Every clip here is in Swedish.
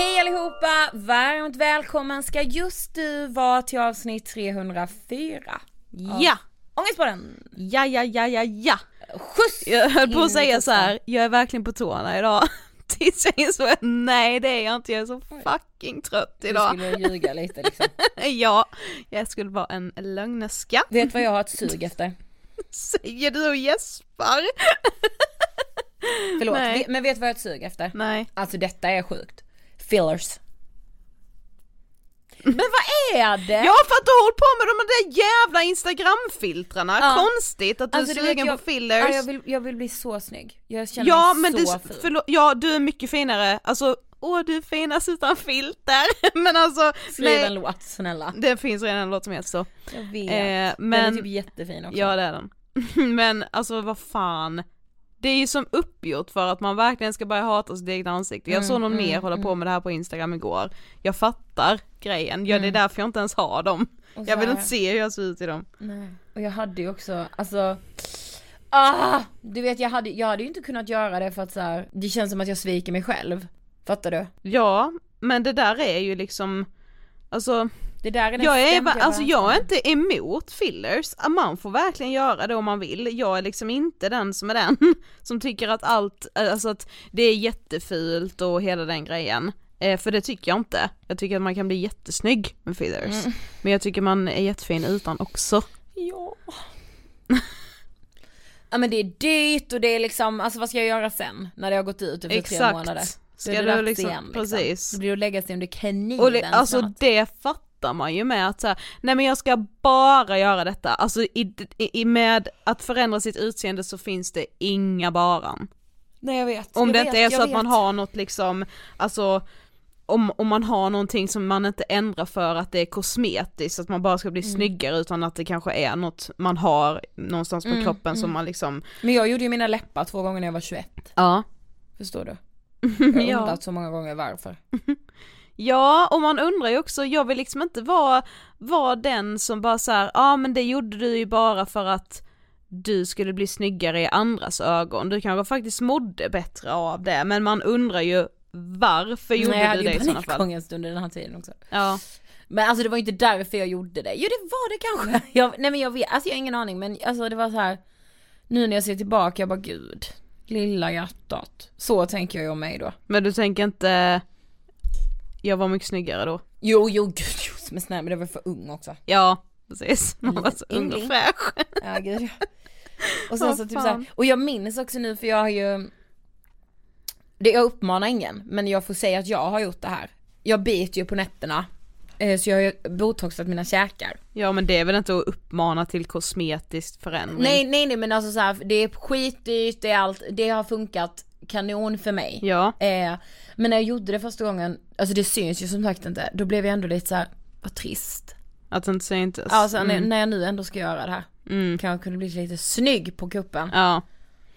Hej allihopa! Varmt välkommen ska just du vara till avsnitt 304. Ja! Ångest på den! Ja, ja, ja, ja, ja! Skjuts! Jag höll på att säga så här. jag är verkligen på tårna idag. Tills jag insåg att nej det är jag inte, jag är så fucking trött idag. Du skulle ljuga lite liksom. ja, jag skulle vara en lögnerska. Vet vad jag har ett sug efter? Säger du och gäspar? Förlåt, nej. men vet du vad jag har ett sug efter? Nej. Alltså detta är sjukt fillers. Men vad är det? Ja för att du har hållit på med de där jävla instagramfiltrarna, ja. konstigt att du alltså, är sugen på fillers. Ja, jag, vill, jag vill bli så snygg, jag känner ja, mig men så du, förlåt, Ja du är mycket finare, alltså åh du är finast utan filter, men alltså Skriv nej, en låt snälla. Det finns redan en låt som heter så. Jag vet, eh, men, den är typ jättefin också. Ja det är den. men alltså vad fan det är ju som uppgjort för att man verkligen ska börja hata sitt eget ansikte. Jag mm, såg någon mm, mer hålla på mm. med det här på instagram igår. Jag fattar grejen, ja det är mm. därför jag inte ens har dem. Jag vill inte se hur jag ser ut i dem. Nej. Och jag hade ju också, alltså Ah! Du vet jag hade, jag hade ju inte kunnat göra det för att så här, det känns som att jag sviker mig själv. Fattar du? Ja, men det där är ju liksom, alltså Det där är den Jag är, alltså jag är inte emot fillers, man får verkligen göra det om man vill. Jag är liksom inte den som är den som tycker att allt, alltså att det är jättefult och hela den grejen. Eh, för det tycker jag inte. Jag tycker att man kan bli jättesnygg med fillers. Mm. Men jag tycker man är jättefin utan också. Ja. ja men det är dyrt och det är liksom, alltså vad ska jag göra sen? När det har gått ut efter tre månader? Exakt. Då Ska det du liksom, igen, liksom. precis. Det blir att lägga sig under kniven Och det, alltså det fattar man ju med att så här, nej men jag ska bara göra detta, alltså i, i, med att förändra sitt utseende så finns det inga baran. Nej jag vet. Om jag det vet, inte är så att vet. man har något liksom, alltså om, om man har någonting som man inte ändrar för att det är kosmetiskt, att man bara ska bli Mm. snyggare utan att det kanske är något man har någonstans på Mm, kroppen som man liksom, Men jag gjorde ju mina läppar två gånger när jag var 21. ja. Förstår du? Jag har Ja. undrat så många gånger varför. Ja, och man undrar ju också, jag vill liksom inte vara, vara den som bara såhär, ja ah, men det gjorde du ju bara för att du skulle bli snyggare i andras ögon, du kanske faktiskt mådde bättre av det, men man undrar ju varför gjorde Nej, jag du hade det ju i sådana fall? panikångest under den här tiden också. Ja, Men alltså det var inte därför jag gjorde det. Jo det var det kanske. Jag, nej men jag vet, alltså jag har ingen aning men alltså det var så här. Nu när jag ser tillbaka, jag bara gud. Lilla hjärtat. Så tänker jag ju om mig då. men du tänker inte, jag var mycket snyggare då? Jo, jo, gud, jo, men snälla men det var för ung också. Ja, precis, man var så ung och fräsch. Ja gud. Och sen så typ fan. så här, och jag minns också nu för jag har ju det, Jag uppmanar ingen, men jag får säga att jag har gjort det här. Jag biter ju på nätterna. eh, Så jag har ju botoxat mina käkar. Ja men det är väl inte att uppmana till kosmetisk förändring? Nej nej nej men alltså så här, det är skitdyrt, det är allt, det har funkat kanon för mig. Ja, Eh, men när jag gjorde det första gången, alltså det syns ju som sagt inte, då blev jag ändå lite så här, vad trist. att det inte syntes. Alltså när, mm. när jag nu ändå ska göra det här. Mm. Kan jag kunna bli lite snygg på kuppen. Ja.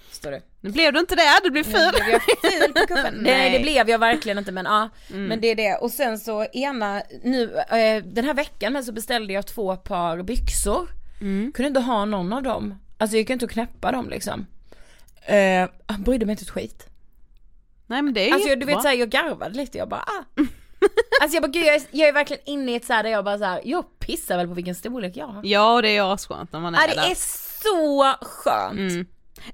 Förstår du? Nu blev du inte det, du blev Nu ful. blev jag ful på kuppen. Nej Nej. det blev jag verkligen inte men ja, Mm. men det är det. Och sen så ena, nu, eh, den här veckan men så beställde jag två par byxor. Mm. Kunde inte ha någon av dem. Alltså jag gick inte knäppa dem liksom. Eh, jag brydde mig inte ett skit. Nej men det är Alltså jag, du vet såhär, jag garvade lite, jag bara ah. Alltså jag bara gud jag är, jag är verkligen inne i ett såhär där jag bara såhär, jag pissar väl på vilken storlek jag har. Ja det är asskönt när man är det där. är så skönt. Mm.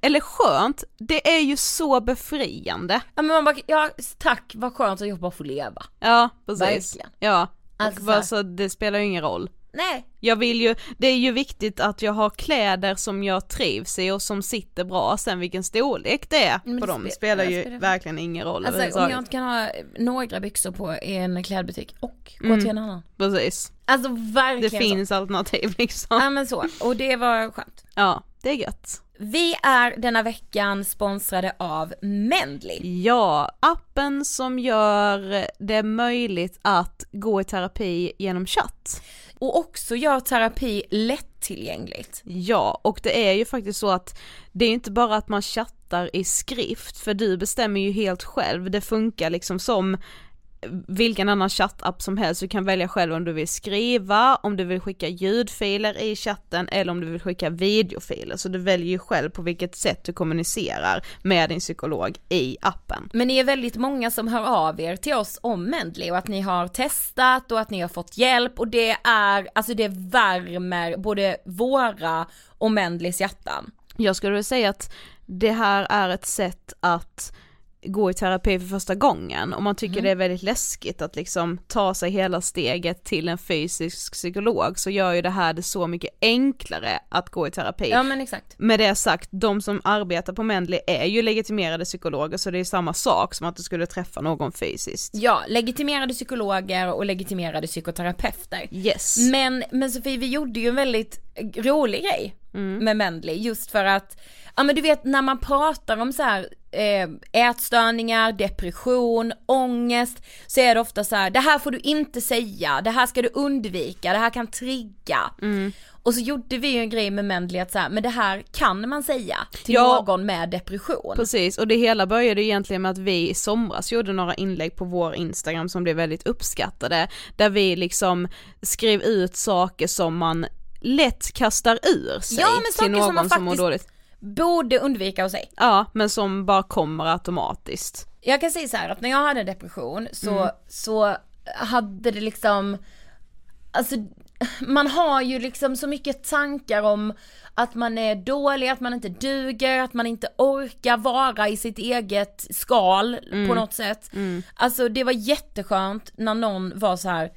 Eller skönt, det är ju så befriande. Ja men man bara, ja tack vad skönt att jag bara får leva. Ja precis. Verkligen. Ja, Alltså och bara så det spelar ju ingen roll. Nej, Jag vill ju, det är ju viktigt att jag har kläder som jag trivs i och som sitter bra, sen vilken storlek det är Men på det dem spe- spelar det ju spelar- verkligen ingen roll alltså om jag inte kan ha några byxor på i en klädbutik och gå Mm. till en annan. Precis, Alltså det verkligen så. finns alternativ liksom. Ja men så, och det var skönt. Ja, det är gött. Vi är denna veckan sponsrade av Mendly. Ja, appen som gör det möjligt att gå i terapi genom chatt. Och också gör terapi lättillgängligt. Ja, och det är ju faktiskt så att det är inte bara att man chattar i skrift, för du bestämmer ju helt själv, det funkar liksom som vilken annan chattapp som helst, du kan välja själv om du vill skriva, om du vill skicka ljudfiler i chatten eller om du vill skicka videofiler, så du väljer ju själv på vilket sätt du kommunicerar med din psykolog i appen. Men ni är väldigt många som hör av er till oss om Mendly och att ni har testat och att ni har fått hjälp och det är, alltså det värmer både våra och Mendlys hjärtan. Jag skulle vilja säga att det här är ett sätt att gå i terapi för första gången och man tycker det är väldigt läskigt att liksom ta sig hela steget till en fysisk psykolog så gör ju det här det så mycket enklare att gå i terapi. Ja men exakt. Med det sagt, de som arbetar på Mendley är ju legitimerade psykologer så det är samma sak som att du skulle träffa någon fysiskt. Ja, legitimerade psykologer och legitimerade psykoterapeuter. Yes. Men, men Sofie, vi gjorde ju en väldigt rolig grej med Mendley just för att, ja men du vet när man pratar om så här eh, ätstörningar, depression, ångest så är det ofta så här: det här får du inte säga, det här ska du undvika, det här kan trigga. Och så gjorde vi ju en grej med Mendley att så här, men det här kan man säga till Ja. någon med depression. Precis, och det hela började egentligen med att vi i somras gjorde några inlägg på vår Instagram som blev väldigt uppskattade, där vi liksom skrev ut saker som man lätt kastar ur sig Ja, men till någon som mår dåligt. Borde undvika att säga. Ja, men som bara kommer automatiskt. Jag kan säga så här att när jag hade depression så, Mm. så hade det liksom alltså man har ju liksom så mycket tankar om att man är dålig, att man inte duger, att man inte orkar vara i sitt eget skal Mm. på något sätt. Alltså det var jätteskönt när någon var så här.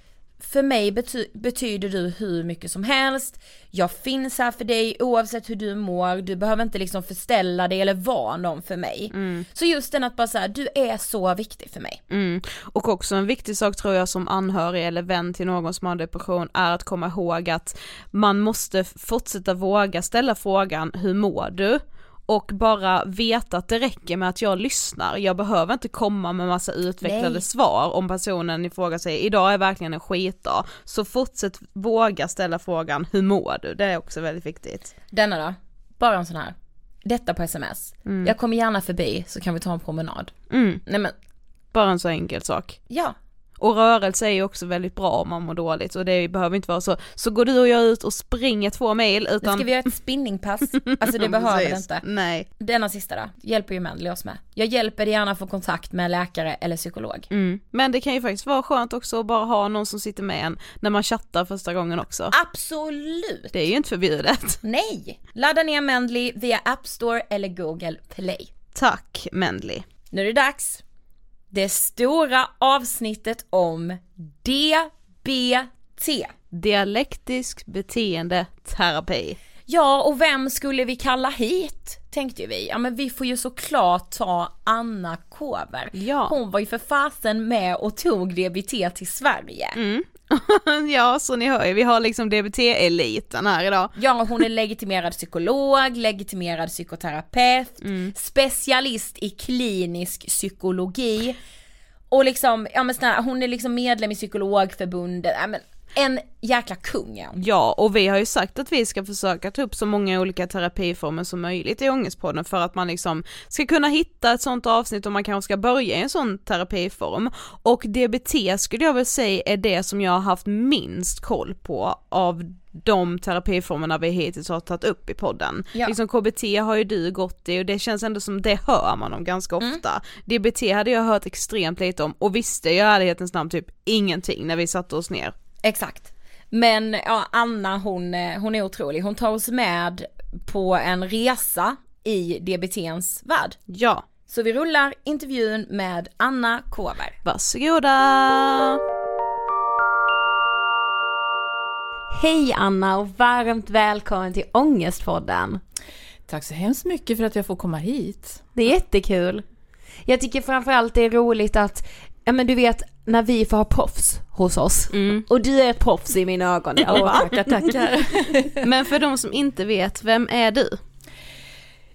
För mig bety- betyder du hur mycket som helst, jag finns här för dig oavsett hur du mår, du behöver inte liksom förställa dig eller vara någon för mig. Mm. Så just den att bara säga du är så viktig för mig. Och också en viktig sak tror jag som anhörig eller vän till någon som har depression är att komma ihåg att man måste fortsätta våga ställa frågan hur mår du? Och bara veta att det räcker med att jag lyssnar, jag behöver inte komma med massa utvecklade Nej. svar om personen i fråga säger idag är verkligen en skitdag. Så fortsätt våga ställa frågan hur mår du? Det är också väldigt viktigt. Denna då, bara en sån här. Detta på sms. Jag kommer gärna förbi så kan vi ta en promenad. Mm, Nej men, bara en så enkel sak. ja. Och rörelse är ju också väldigt bra om man mår dåligt och det behöver inte vara så, så går du och jag ut och springer två mil Nu utan ska vi göra ett spinningpass. Alltså det behöver det inte. Nej. Denna sista då, hjälper ju Mendley oss med. Jag hjälper dig gärna få kontakt med läkare eller psykolog. Mm. Men det kan ju faktiskt vara skönt också att bara ha någon som sitter med en när man chattar första gången också. Absolut! Det är ju inte förbjudet. Nej! Ladda ner Mendley via App Store eller Google Play. Tack Mendley. Nu är det dags. Det stora avsnittet om DBT. Dialektisk beteendeterapi. Ja, och vem skulle vi kalla hit? Tänkte vi. Ja men vi får ju såklart ta Anna Kåber. Ja. Hon var ju för fasen med och tog DBT till Sverige. ja, så ni hör ju, vi har liksom DBT-eliten här idag. Ja, hon är legitimerad psykolog, legitimerad psykoterapeut, specialist i klinisk psykologi. Och liksom, ja men snälla, hon är liksom medlem i psykologförbundet, ja men en jäkla kung. Ja, och vi har ju sagt att vi ska försöka ta upp så många olika terapiformer som möjligt i Ångestpodden för att man liksom ska kunna hitta ett sånt avsnitt och man kanske ska börja i en sån terapiform. Och DBT skulle jag väl säga är det som jag har haft minst koll på av de terapiformerna vi hittills har tagit upp i podden. Ja. Liksom KBT har ju du gått i och det känns ändå som det hör man om ganska ofta. DBT hade jag hört extremt lite om och visste i ärlighetens namn typ ingenting när vi satte oss ner. Exakt. Men ja, Anna hon, eh, hon är otrolig, hon tar oss med på en resa i DBTns värld. Ja, Så vi rullar intervjun med Anna Kåver. varsågoda! Hej Anna och varmt välkommen till Ångestpodden. Tack så hemskt mycket för att jag får komma hit. Det är jättekul. Jag tycker framförallt det är roligt att, ja men du vet, när vi får ha proffs hos oss. Och du är ett proffs i mina ögon fall. tackar, tackar. Men för de som inte vet, vem är du?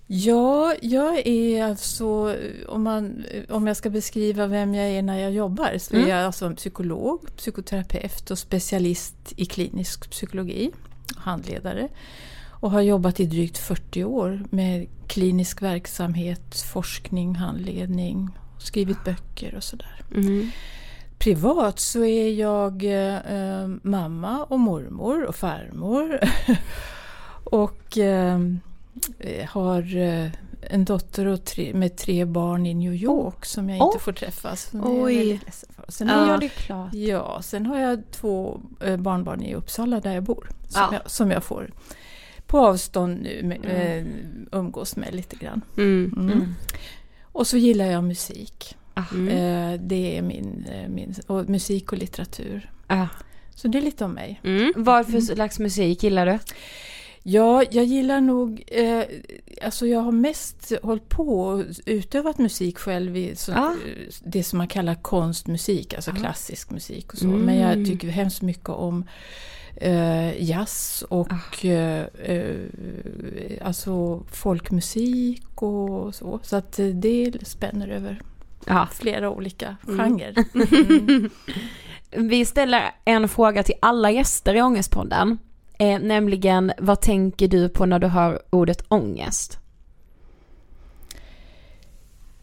Ja, jag är alltså, om, man, om jag ska beskriva vem jag är när jag jobbar, så är jag alltså en psykolog, psykoterapeut och specialist i klinisk psykologi, handledare. Och har jobbat i drygt 40 år med klinisk verksamhet, forskning, handledning, skrivit böcker och sådär. Privat så är jag eh, mamma och mormor och farmor. och eh, har eh, en dotter och tre, med tre barn i New York som jag inte Oh. får träffa. Oj. Är. Sen, Ja. har Ja, jag, det är klart. ja, sen har jag två eh, barnbarn i Uppsala där jag bor. Som, Ja. jag, som jag får på avstånd nu med, eh, umgås med lite grann. Mm. Mm. Och så gillar jag musik. Mm. Eh, det är min, eh, min och musik och litteratur. Ja. Så det är lite om mig. Mm. Vad för slags musik gillar du? Ja, jag gillar nog... Eh, alltså jag har mest hållit på och utövat musik själv i så, Ah. det som man kallar konstmusik, alltså klassisk musik och så. Mm. Men jag tycker hemskt mycket om eh, jazz och Ah. eh, eh, alltså folkmusik och så. Så att det spänner över Ja. flera olika Mm. genrer. Vi ställer en fråga till alla gäster i Ångestpodden. Eh, nämligen, vad tänker du på när du hör ordet ångest?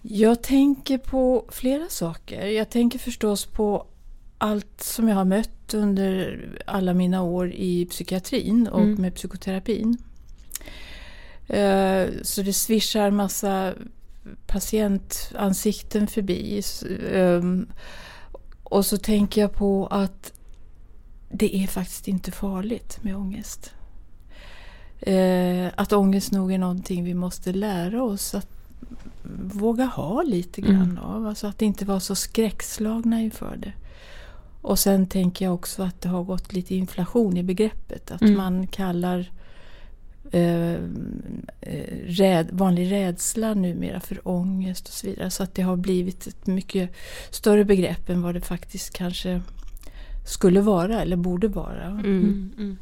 Jag tänker på flera saker. Jag tänker förstås på allt som jag har mött under alla mina år i psykiatrin och Mm. med psykoterapin. Eh, Så det svischar massa patientansikten förbi. Ehm, Och så tänker jag på att det är faktiskt inte farligt med ångest. Eh, att ångest nog är någonting vi måste lära oss att våga ha lite grann mm. av. Alltså att inte vara så skräckslagna inför det. Och sen tänker jag också att det har gått lite inflation i begreppet. Att mm. man kallar eh, eh, räd, vanlig rädsla numera för ångest och så vidare. Så att det har blivit ett mycket större begrepp än vad det faktiskt kanske skulle vara eller borde vara. Mm. Mm. mm.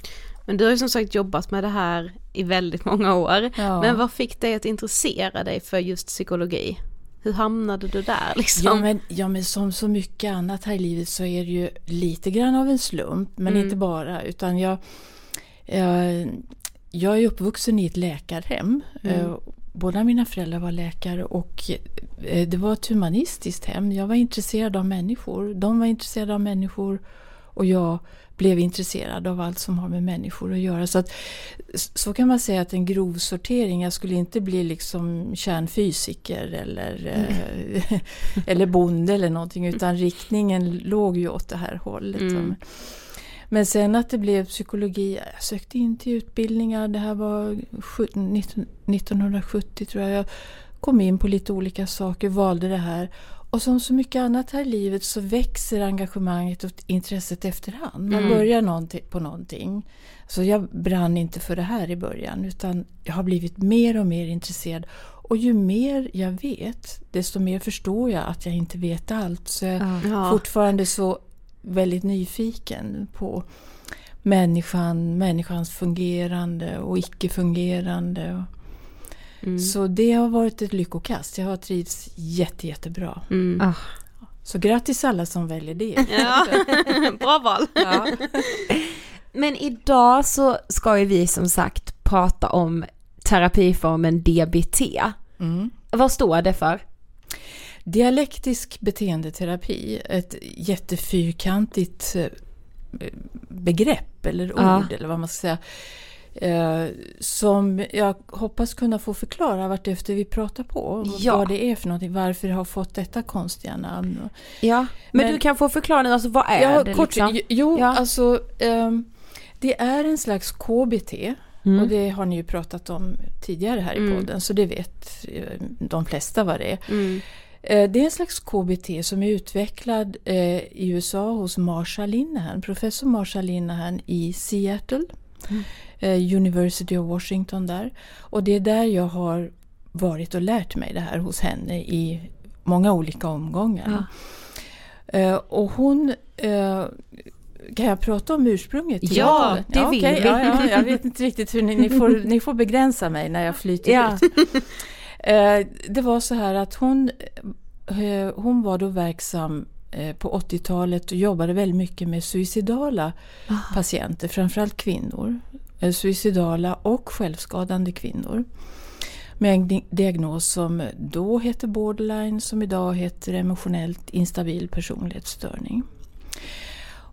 Men du har ju som sagt jobbat med det här i väldigt många år. Ja. Men vad fick dig att intressera dig för just psykologi? Hur hamnade du där liksom? Ja men, ja men som så mycket annat här i livet så är det ju lite grann av en slump men mm. inte bara utan jag, jag, jag är uppvuxen i ett läkarhem. Mm. Eh, båda mina föräldrar var läkare och eh, det var ett humanistiskt hem. Jag var intresserad av människor. De var intresserade av människor och jag blev intresserad av allt som har med människor att göra. Så, att, så kan man säga att en grov sortering, jag skulle inte bli liksom kärnfysiker eller, eh, eller bonde eller någonting utan riktningen låg ju åt det här hållet. Mm. Men sen att det blev psykologi, jag sökte in till utbildningar, det här var 1970 tror jag. Jag kom in på lite olika saker, valde det här. Och som så mycket annat här i livet så växer engagemanget och intresset efterhand. Man mm. börjar någonting, på någonting. Så jag brann inte för det här i början utan jag har blivit mer och mer intresserad. Och ju mer jag vet desto mer förstår jag att jag inte vet allt. Så jag är ja. fortfarande så väldigt nyfiken på människan, människans fungerande och icke-fungerande. Mm. Så det har varit ett lyckokast. Jag har trivts jätte, jättebra. Mm. Ah. Så grattis alla som väljer det. Ja, bra val. Ja. Men idag så ska ju vi som sagt prata om terapiformen DBT. Mm. Vad står det för? Dialektisk beteendeterapi, ett jättefyrkantigt eh, begrepp eller ord ja. eller vad man ska säga. Eh, som jag hoppas kunna få förklara vart efter vi pratar på. Ja. Vad det är för någonting, varför det har fått detta konstiga namn. Ja, men, men du kan få förklara nu, alltså vad är ja, det? Kort, liksom? Jo, ja. alltså eh, det är en slags KBT. Mm. Och det har ni ju pratat om tidigare här i mm. podden så det vet eh, de flesta vad det är. Mm. Eh, det är en slags KBT som är utvecklad eh, i USA hos Marsha Linehan, professor Marsha Linehan i Seattle. Mm. University of Washington där. Och det är där jag har varit och lärt mig det här hos henne i många olika omgångar. Ja. Och hon kan jag prata om ursprunget? Till ja, det ja, vill okay. vi. Ja, ja, jag vet inte riktigt hur ni, ni, får, ni får begränsa mig när jag flyter ut. Uh, det var så här att hon, hon var då verksam på 80-talet och jobbade väldigt mycket med suicidala Aha. patienter, framförallt kvinnor. Eh, suicidala och självskadande kvinnor. Med en diagnos som då hette borderline, som idag heter emotionellt instabil personlighetsstörning.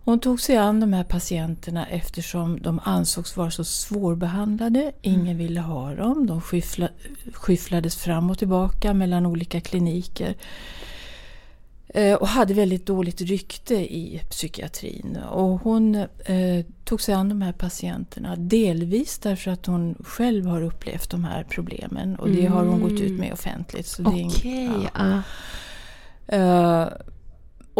Hon tog sig an de här patienterna eftersom de ansågs vara så svårbehandlade. Ingen mm. ville ha dem. De skyffla, skyfflades fram och tillbaka mellan olika kliniker. Eh, och hade väldigt dåligt rykte i psykiatrin. Och hon eh, tog sig an de här patienterna delvis därför att hon själv har upplevt de här problemen och det mm. har hon gått ut med offentligt. Okej. Okay, ja. uh,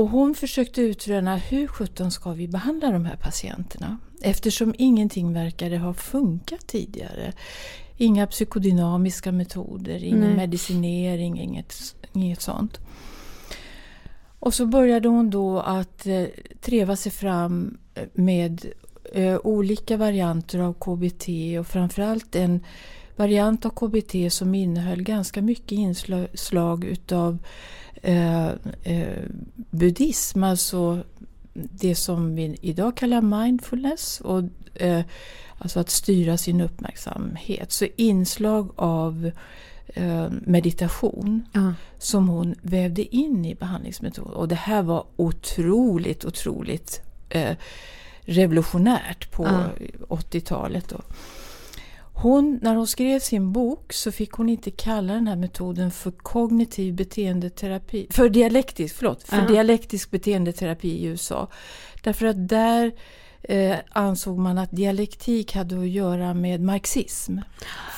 och hon försökte utröna hur sjutton ska vi behandla de här patienterna? Eftersom ingenting verkade ha funkat tidigare. Inga psykodynamiska metoder, ingen Nej. medicinering, inget, inget sånt. Och så började hon då att eh, treva sig fram eh, med eh, olika varianter av KBT och framförallt en variant av KBT som innehöll ganska mycket inslag utav eh, eh, buddhism, alltså det som vi idag kallar mindfulness. Och, eh, alltså att styra sin uppmärksamhet. Så inslag av Eh, meditation uh. som hon vävde in i behandlingsmetoden. Och det här var otroligt, otroligt eh, revolutionärt på uh. 80-talet. Hon, när hon skrev sin bok så fick hon inte kalla den här metoden för kognitiv beteendeterapi, för dialektisk, förlåt, för uh. dialektisk beteendeterapi i USA. Därför att där eh, ansåg man att dialektik hade att göra med marxism.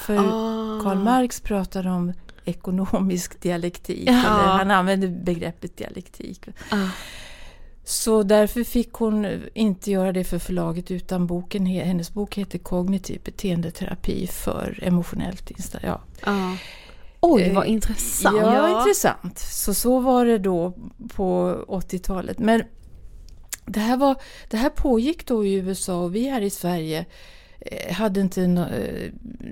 För Ah. Karl Marx pratade om ekonomisk dialektik, Ja. eller han använde begreppet dialektik. Ah. Så därför fick hon inte göra det för förlaget utan boken, hennes bok heter Kognitiv beteendeterapi för emotionellt insta- ja. Ja. Oj vad Eh, intressant. Ja, intressant. Så så var det då på 80-talet. Men det här, var, det här pågick då i USA och vi här i Sverige eh, hade inte, eh,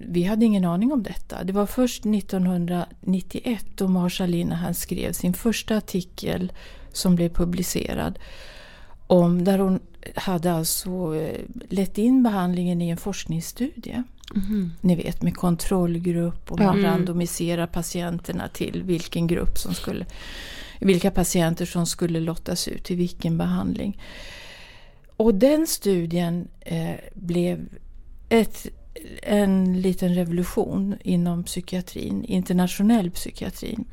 vi hade ingen aning om detta. Det var först 1991 då Marsha Linehan skrev sin första artikel som blev publicerad. Om, där hon hade alltså eh, lett in behandlingen i en forskningsstudie. Ni vet med kontrollgrupp och man Mm. randomiserar patienterna till vilken grupp som skulle, vilka patienter som skulle lottas ut till vilken behandling. Och den studien eh, blev ett, en liten revolution inom psykiatrin, internationell psykiatrin.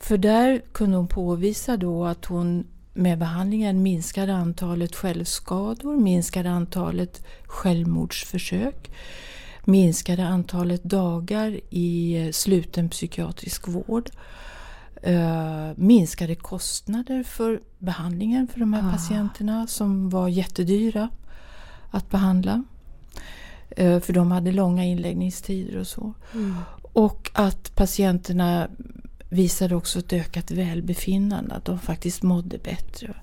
För där kunde hon påvisa då att hon med behandlingen minskade antalet självskador, minskade antalet självmordsförsök, minskade antalet dagar i eh, sluten psykiatrisk vård, eh, minskade kostnader för behandlingen för de här patienterna som var jättedyra att behandla. Eh, för de hade långa inläggningstider och så. Och att patienterna visade också ett ökat välbefinnande, att de faktiskt mådde bättre.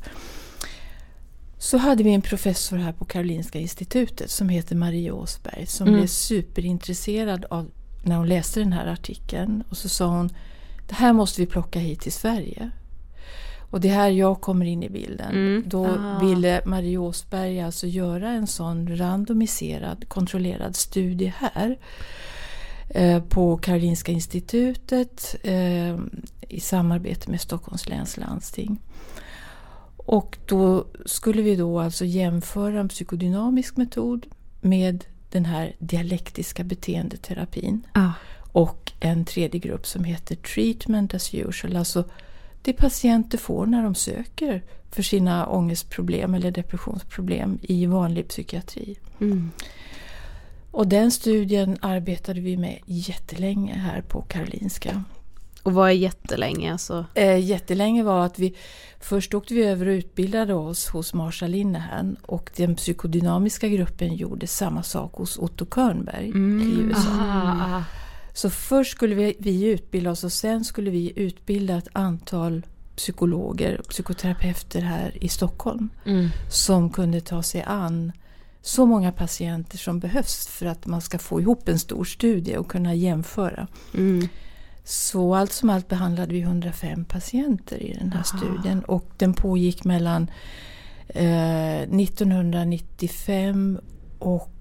Så hade vi en professor här på Karolinska institutet som heter Marie Åsberg som blev superintresserad av när hon läste den här artikeln. Och så sa hon, det här måste vi plocka hit till Sverige. Och det är här jag kommer in i bilden. Då ville Marie Åsberg alltså göra en sån randomiserad, kontrollerad studie här på Karolinska institutet eh, i samarbete med Stockholms läns landsting. Och då skulle vi då alltså jämföra en psykodynamisk metod med den här dialektiska beteendeterapin. Ja. Och en tredje grupp som heter Treatment as usual. Alltså det patienter får när de söker för sina ångestproblem eller depressionsproblem i vanlig psykiatri. Och den studien arbetade vi med jättelänge här på Karolinska. Och vad är jättelänge alltså? Eh, jättelänge var att vi först åkte vi över och utbildade oss hos Marsha Linehan och den psykodynamiska gruppen gjorde samma sak hos Otto Körnberg i USA. Ah, ah. Så först skulle vi, vi utbilda oss och sen skulle vi utbilda ett antal psykologer och psykoterapeuter här i Stockholm som kunde ta sig an så många patienter som behövs för att man ska få ihop en stor studie och kunna jämföra. Så allt som allt behandlade vi 105 patienter i den här studien. Och den pågick mellan eh, 1995 och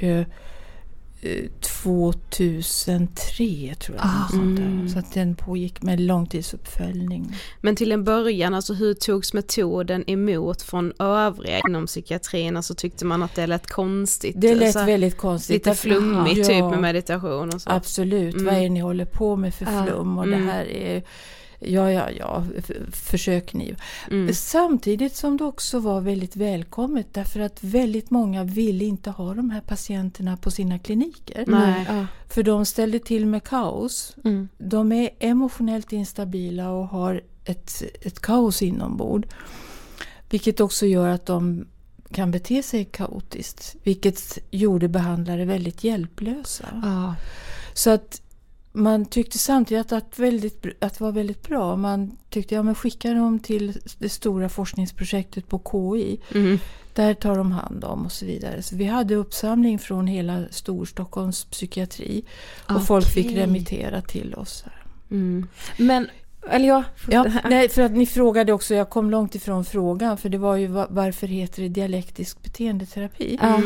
eh, 2003 tror jag. sånt där. Så att den pågick med långtidsuppföljning. Men till en början, alltså hur togs metoden emot från övriga inom psykiatrin? Alltså tyckte man att det lät konstigt? Det lät så här, väldigt konstigt. Lite flummigt Ja, typ med meditation och så. Absolut, vad är det ni håller på med för flum? Och det här är Ja, ja, ja, försök ni. Samtidigt som det också var väldigt välkommet därför att väldigt många ville inte ha de här patienterna på sina kliniker. Nej. För de ställde till med kaos. De är emotionellt instabila och har ett, ett kaos inombords. Vilket också gör att de kan bete sig kaotiskt. Vilket gjorde behandlare väldigt hjälplösa. Ah. Så att man tyckte samtidigt att, väldigt, att det var väldigt bra. Man tyckte ja men skicka dem till det stora forskningsprojektet på KI. Där tar de hand om och så vidare. Så vi hade uppsamling från hela Storstockholms psykiatri. Och folk fick remittera till oss. Här. Men, eller ja, Ja, nej, för att ni frågade också, jag kom långt ifrån frågan. För det var ju va- varför heter det dialektisk beteendeterapi? Ja.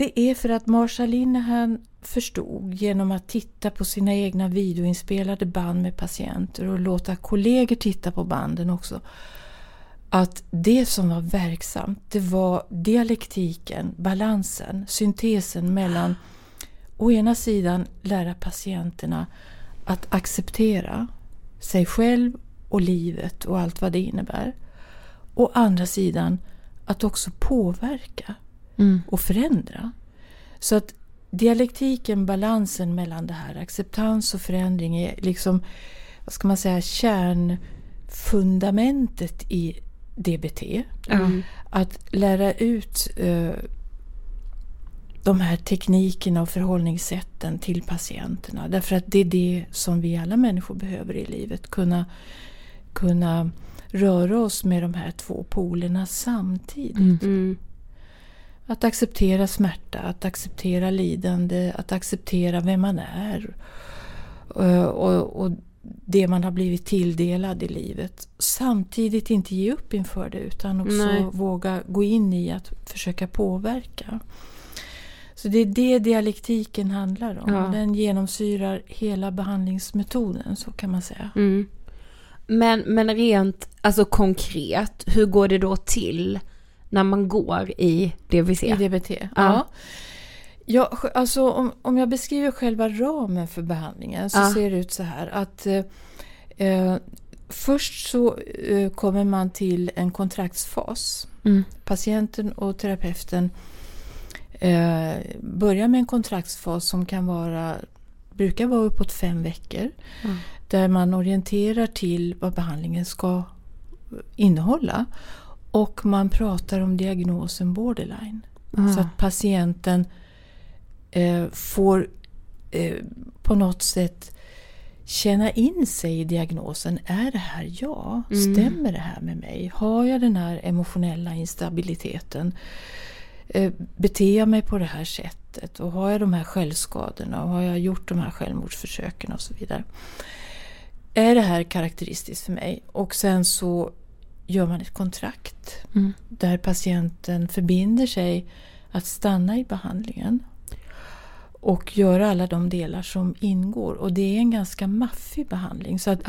Det är för att Marsha Linehan förstod genom att titta på sina egna videoinspelade band med patienter och låta kollegor titta på banden också. Att det som var verksamt, det var dialektiken, balansen, syntesen mellan å ena sidan lära patienterna att acceptera sig själv och livet och allt vad det innebär. Å andra sidan att också påverka Mm. och förändra. Så att dialektiken, balansen mellan det här, acceptans och förändring är liksom, vad ska man säga, kärnfundamentet i DBT. Mm. Att lära ut eh, de här teknikerna och förhållningssätten till patienterna. Därför att det är det som vi alla människor behöver i livet. Kunna, kunna röra oss med de här två polerna samtidigt. Mm. Att acceptera smärta, att acceptera lidande, att acceptera vem man är. Eh, Och, och det man har blivit tilldelad i livet. Samtidigt inte ge upp inför det utan också Nej. våga gå in i att försöka påverka. Så det är det dialektiken handlar om. Ja. Den genomsyrar hela behandlingsmetoden, så kan man säga. Mm. Men, men rent alltså konkret, hur går det då till när man går i DVC? I DBT? Ja. Ja, alltså om, om jag beskriver själva ramen för behandlingen så Ja. ser det ut så här att eh, eh, först så eh, kommer man till en kontraktsfas. Mm. Patienten och terapeuten eh, börjar med en kontraktsfas som kan vara, brukar vara uppåt fem veckor. Mm. Där man orienterar till vad behandlingen ska innehålla. Och man pratar om diagnosen borderline. Ah. Så att patienten eh, får eh, på något sätt känna in sig i diagnosen. Är det här jag? Stämmer det här med mig? Har jag den här emotionella instabiliteten? Eh, beter jag mig på det här sättet? Och har jag de här självskadorna? Och har jag gjort de här självmordsförsöken och så vidare? Är det här karaktäristiskt för mig? Och sen så gör man ett kontrakt Mm. där patienten förbinder sig att stanna i behandlingen och göra alla de delar som ingår. Och det är en ganska maffig behandling. Så att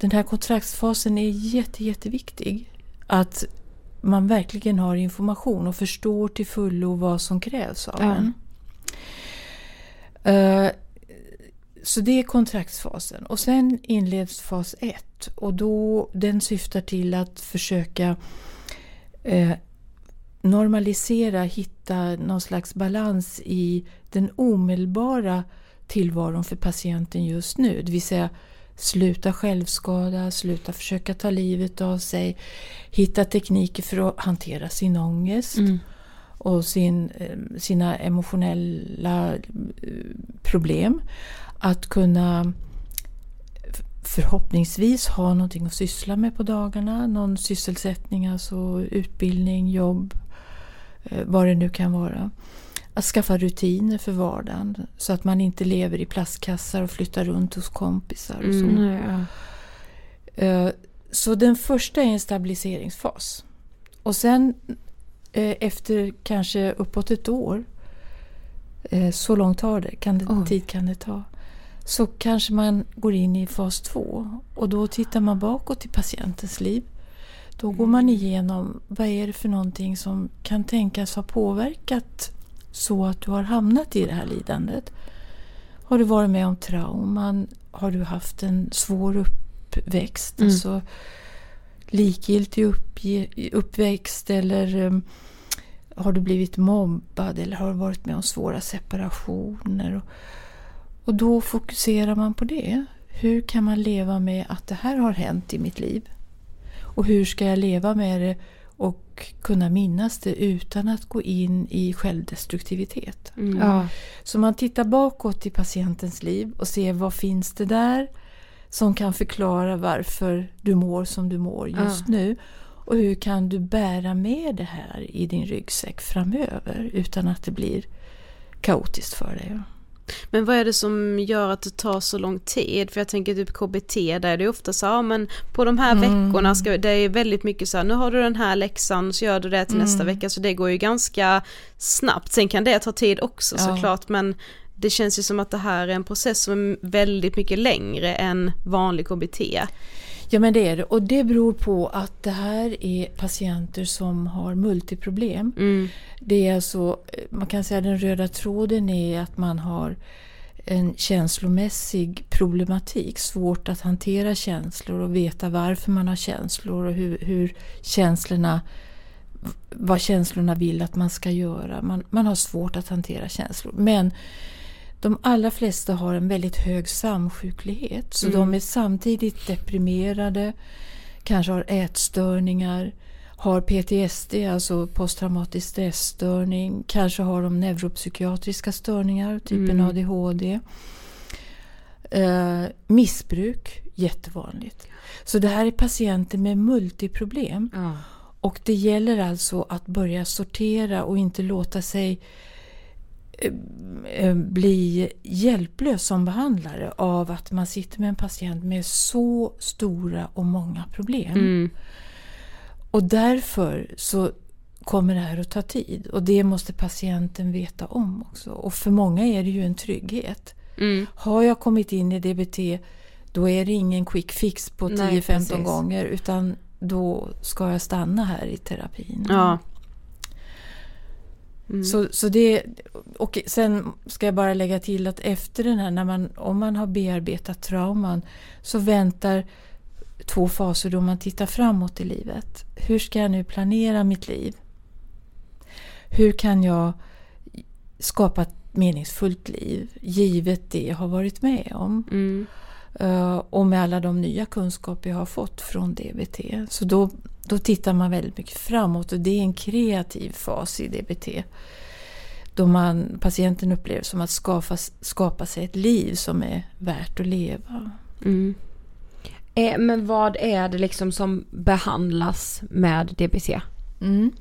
den här kontraktsfasen är jätte, jätteviktig. Att man verkligen har information och förstår till fullo vad som krävs av Ja. en. Eh, så det är kontraktsfasen. Och sen inleds fas 1. Och då, den syftar till att försöka eh, normalisera, hitta någon slags balans i den omedelbara tillvaron för patienten just nu. Det vill säga sluta självskada, sluta försöka ta livet av sig, hitta tekniker för att hantera sin ångest och sin, eh, sina emotionella eh, problem. Att kunna förhoppningsvis ha någonting att syssla med på dagarna. Någon sysselsättning, alltså utbildning, jobb, eh, vad det nu kan vara. Att skaffa rutiner för vardagen så att man inte lever i plastkassar och flyttar runt hos kompisar. Och så. Nej, ja. Eh, Så den första är en stabiliseringsfas. Och sen eh, efter kanske uppåt ett år, så långt tar det, kan det, Oj. tid kan det ta. Så kanske man går in i fas två och då tittar man bakåt i patientens liv. Då går man igenom vad är det för någonting som kan tänkas ha påverkat så att du har hamnat i det här lidandet. Har du varit med om trauman? Har du haft en svår uppväxt? Alltså likgiltig uppväxt eller um, har du blivit mobbad eller har du varit med om svåra separationer? Och, då fokuserar man på det. Hur kan man leva med att det här har hänt i mitt liv? Och hur ska jag leva med det och kunna minnas det utan att gå in i självdestruktivitet? Ja. Så man tittar bakåt i patientens liv och ser vad finns det där som kan förklara varför du mår som du mår just nu. Och hur kan du bära med det här i din ryggsäck framöver utan att det blir kaotiskt för dig. Men vad är det som gör att det tar så lång tid? För jag tänker typ KBT, där är det ofta så, ja men på de här veckorna ska det är väldigt mycket så här, nu har du den här läxan så gör du det till nästa vecka, så det går ju ganska snabbt. Sen kan det ta tid också Ja. såklart, men det känns ju som att det här är en process som är väldigt mycket längre än vanlig KBT. Ja men det är det. Och det beror på att det här är patienter som har multiproblem. Det är alltså, man kan säga den röda tråden är att man har en känslomässig problematik. Svårt att hantera känslor och veta varför man har känslor och hur, hur känslorna vad känslorna vill att man ska göra. Man, man har svårt att hantera känslor. Men de allra flesta har en väldigt hög samsjuklighet. Så Mm. de är samtidigt deprimerade, kanske har ätstörningar, har PTSD, alltså posttraumatisk stressstörning, kanske har de neuropsykiatriska störningar, typ en ADHD. Eh, missbruk, jättevanligt. Så det här är patienter med multiproblem. Ja. Och det gäller alltså att börja sortera och inte låta sig bli hjälplös som behandlare av att man sitter med en patient med så stora och många problem. Mm. Och därför så kommer det här att ta tid och det måste patienten veta om också. Och för många är det ju en trygghet. Mm. Har jag kommit in i DBT då är det ingen quick fix på Nej, 10-15 precis. gånger utan då ska jag stanna här i terapin. Ja. Så, så det, och sen ska jag bara lägga till att efter den här, när man, om man har bearbetat trauman så väntar två faser då man tittar framåt i livet. Hur ska jag nu planera mitt liv? Hur kan jag skapa ett meningsfullt liv givet det jag har varit med om? Mm. Eh, och med alla de nya kunskaper jag har fått från DBT. Så då, då tittar man väldigt mycket framåt och det är en kreativ fas i DBT. Då man, patienten upplever som att skapa, skapa sig ett liv som är värt att leva. Mm. Eh, men vad är det liksom som behandlas med DBT? Mm.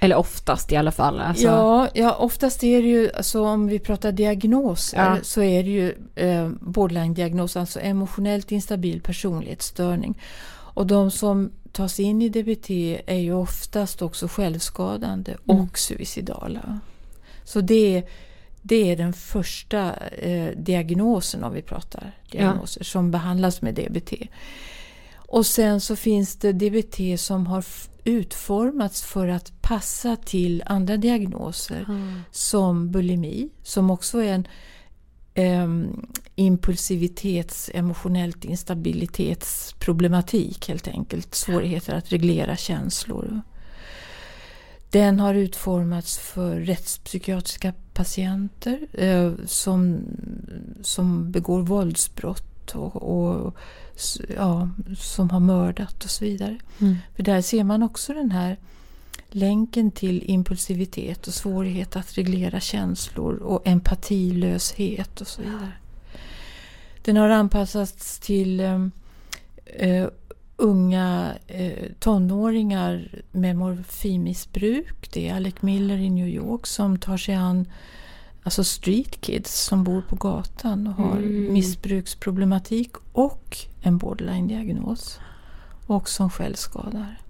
Eller oftast i alla fall. Alltså. Ja, ja, oftast är det ju, alltså om vi pratar diagnoser, Ja. så är det ju eh, borderline-diagnos, alltså emotionellt instabil personlighetsstörning. Och de som tas in i DBT är ju oftast också självskadande och suicidala. Så det, det är den första eh, diagnosen om vi pratar diagnoser som behandlas med DBT. Och sen så finns det DBT som har utformats för att passa till andra diagnoser som bulimi, som också är en um, impulsivitets, emotionellt instabilitetsproblematik helt enkelt. Svårigheter att reglera känslor. Den har utformats för rättspsykiatriska patienter eh, som, som begår våldsbrott och, och ja, som har mördat och så vidare. För där ser man också den här länken till impulsivitet och svårighet att reglera känslor och empatilöshet och så vidare. Den har anpassats till eh, eh, unga eh, tonåringar med morfinmissbruk. Det är Alec Miller i New York som tar sig an alltså street kids som bor på gatan och har missbruksproblematik och en borderline-diagnos. Och som självskadar.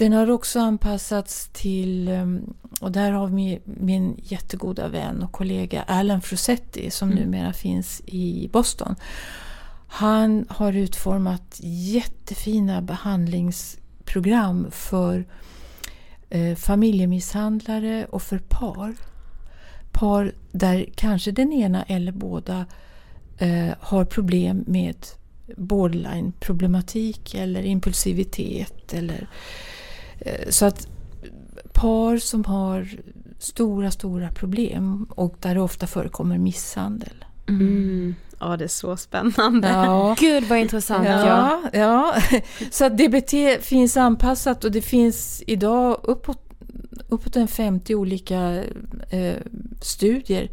Den har också anpassats till, um, och där har vi min jättegoda vän och kollega Alan Frusetti som numera finns i Boston. Han har utformat jättefina behandlingsprogram för eh, familjemisshandlare och för par. Par där kanske den ena eller båda eh, har problem med borderline-problematik eller impulsivitet. Eller, så att par som har stora, stora problem och där det ofta förekommer misshandel. Mm. Ja, det är så spännande. Ja. Gud vad intressant. Ja. Ja, ja. Så att DBT finns anpassat och det finns idag uppåt, uppåt en 50 olika eh, studier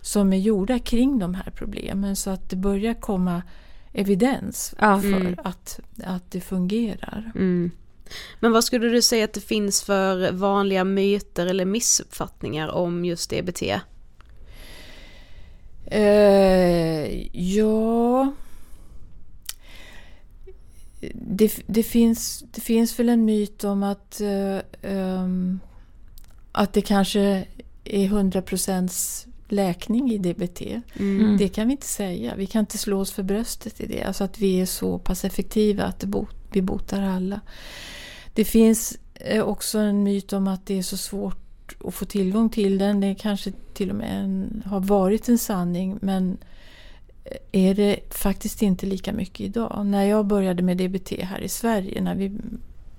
som är gjorda kring de här problemen så att det börjar komma evidens Ja. för Mm. att, att det fungerar. Mm. Men vad skulle du säga att det finns för vanliga myter eller missuppfattningar om just DBT? Eh, ja... Det, det, finns, det finns väl en myt om att, eh, ehm, att det kanske är 100% läkning i DBT. Mm. Det kan vi inte säga. Vi kan inte slå oss för bröstet i det. Alltså att vi är så pass effektiva att bot, vi botar alla. Det finns eh, också en myt om att det är så svårt att få tillgång till den. Det kanske till och med en, har varit en sanning men är det faktiskt inte lika mycket idag. När jag började med DBT här i Sverige, när vi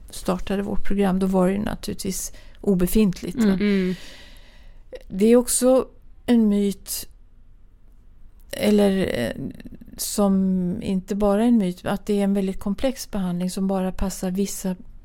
startade vårt program, då var det naturligtvis obefintligt. va? Mm. Det är också en myt, eller eh, som inte bara är en myt, att det är en väldigt komplex behandling som bara passar vissa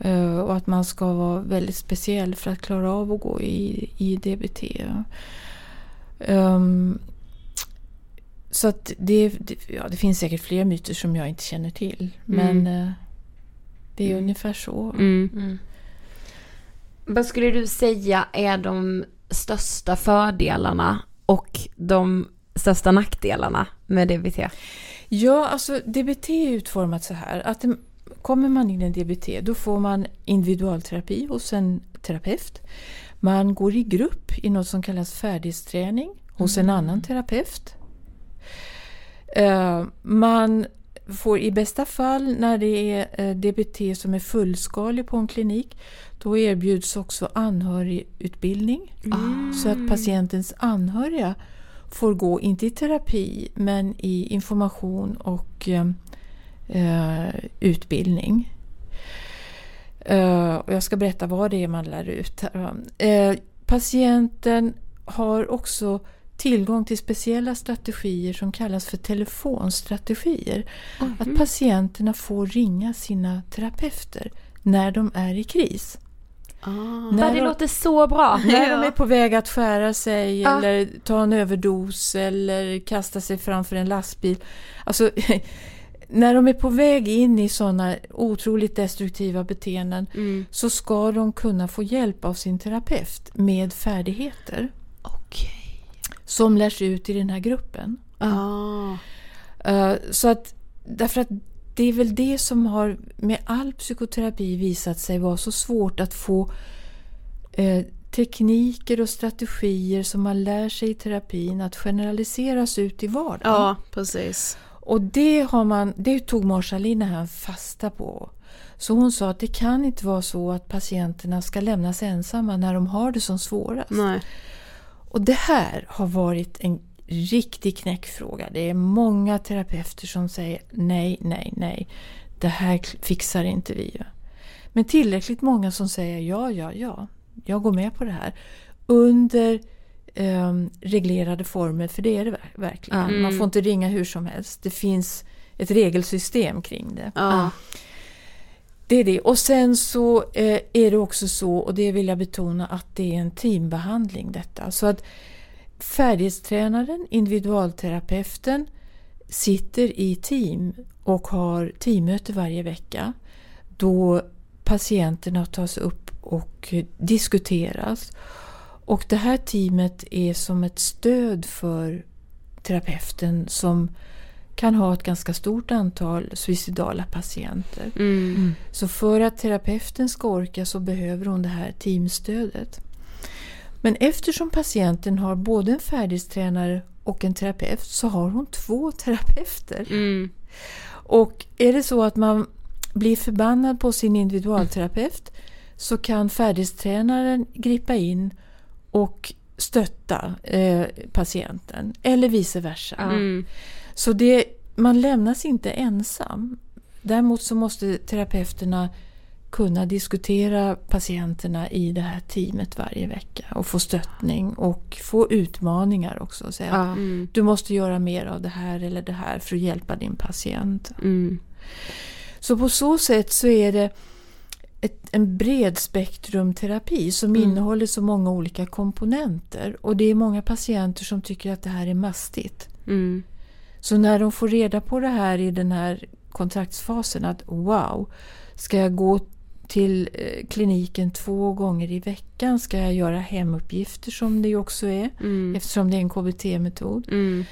Eh, och att man ska vara väldigt speciell för att klara av att gå i, i DBT. Ehm, så att det, det, ja, det finns säkert fler myter som jag inte känner till. Men eh, det är ungefär så. Mm. Vad skulle du säga är de största fördelarna och de största nackdelarna med DBT? Ja, alltså DBT är utformat så här att det- kommer man in i en DBT då får man individualterapi hos en terapeut. Man går i grupp i något som kallas färdighetsträning hos en annan terapeut. Eh, Man får i bästa fall när det är eh, DBT som är fullskalig på en klinik då erbjuds också anhörigutbildning så att patientens anhöriga får gå, inte i terapi, men i information och eh, utbildning. Eh, och jag ska berätta vad det är man lär ut. här. Eh, patienten har också tillgång till speciella strategier som kallas för telefonstrategier. Att patienterna får ringa sina terapeuter när de är i kris. När det de- låter så bra. när de är på väg att skära sig Ja. eller ta en överdos eller kasta sig framför en lastbil. Alltså, när de är på väg in i sådana otroligt destruktiva beteenden Mm. så ska de kunna få hjälp av sin terapeut med färdigheter Okej. som lärs ut i den här gruppen. Ah. Eh, Så att, därför att det är väl det som har med all psykoterapi visat sig vara så svårt att få eh, tekniker och strategier som man lär sig i terapin att generaliseras ut i vardagen. Ja, precis. Och det, har man, det tog Marsalina här fasta på. Så hon sa att det kan inte vara så att patienterna ska lämnas ensamma när de har det som svårast. Nej. Och det här har varit en riktig knäckfråga. Det är många terapeuter som säger nej, nej, nej. Det här fixar inte vi. Men tillräckligt många som säger ja, ja, ja. Jag går med på det här. Under ehm, reglerade former, för det är det ver- verkligen. Man får inte ringa hur som helst. Det finns ett regelsystem kring det. Ja. Det är det. Och sen så eh, är det också så, och det vill jag betona, att det är en teambehandling detta. Så att färdighetstränaren, individualterapeuten, sitter i team och har teammöte varje vecka. Då patienterna tas upp och diskuteras. Och det här teamet är som ett stöd för terapeuten som kan ha ett ganska stort antal suicidala patienter. Mm. Så för att terapeuten ska orka så behöver hon det här teamstödet. Men eftersom patienten har både en färdighetstränare och en terapeut så har hon två terapeuter. Mm. Och är det så att man blir förbannad på sin individualterapeut så kan färdighetstränaren gripa in och stötta eh, patienten eller vice versa. Mm. Så det, man lämnas inte ensam. Däremot så måste terapeuterna kunna diskutera patienterna i det här teamet varje vecka och få stöttning och få utmaningar också. Och säga att du måste göra mer av det här eller det här för att hjälpa din patient. Mm. Så på så sätt så är det ett, en bred spektrumterapi som Mm. innehåller så många olika komponenter. Och det är många patienter som tycker att det här är mastigt. Mm. Så när de får reda på det här i den här kontraktsfasen att wow, ska jag gå till eh, kliniken två gånger i veckan? Ska jag göra hemuppgifter som det ju också är Mm. eftersom det är en KBT-metod? Mm.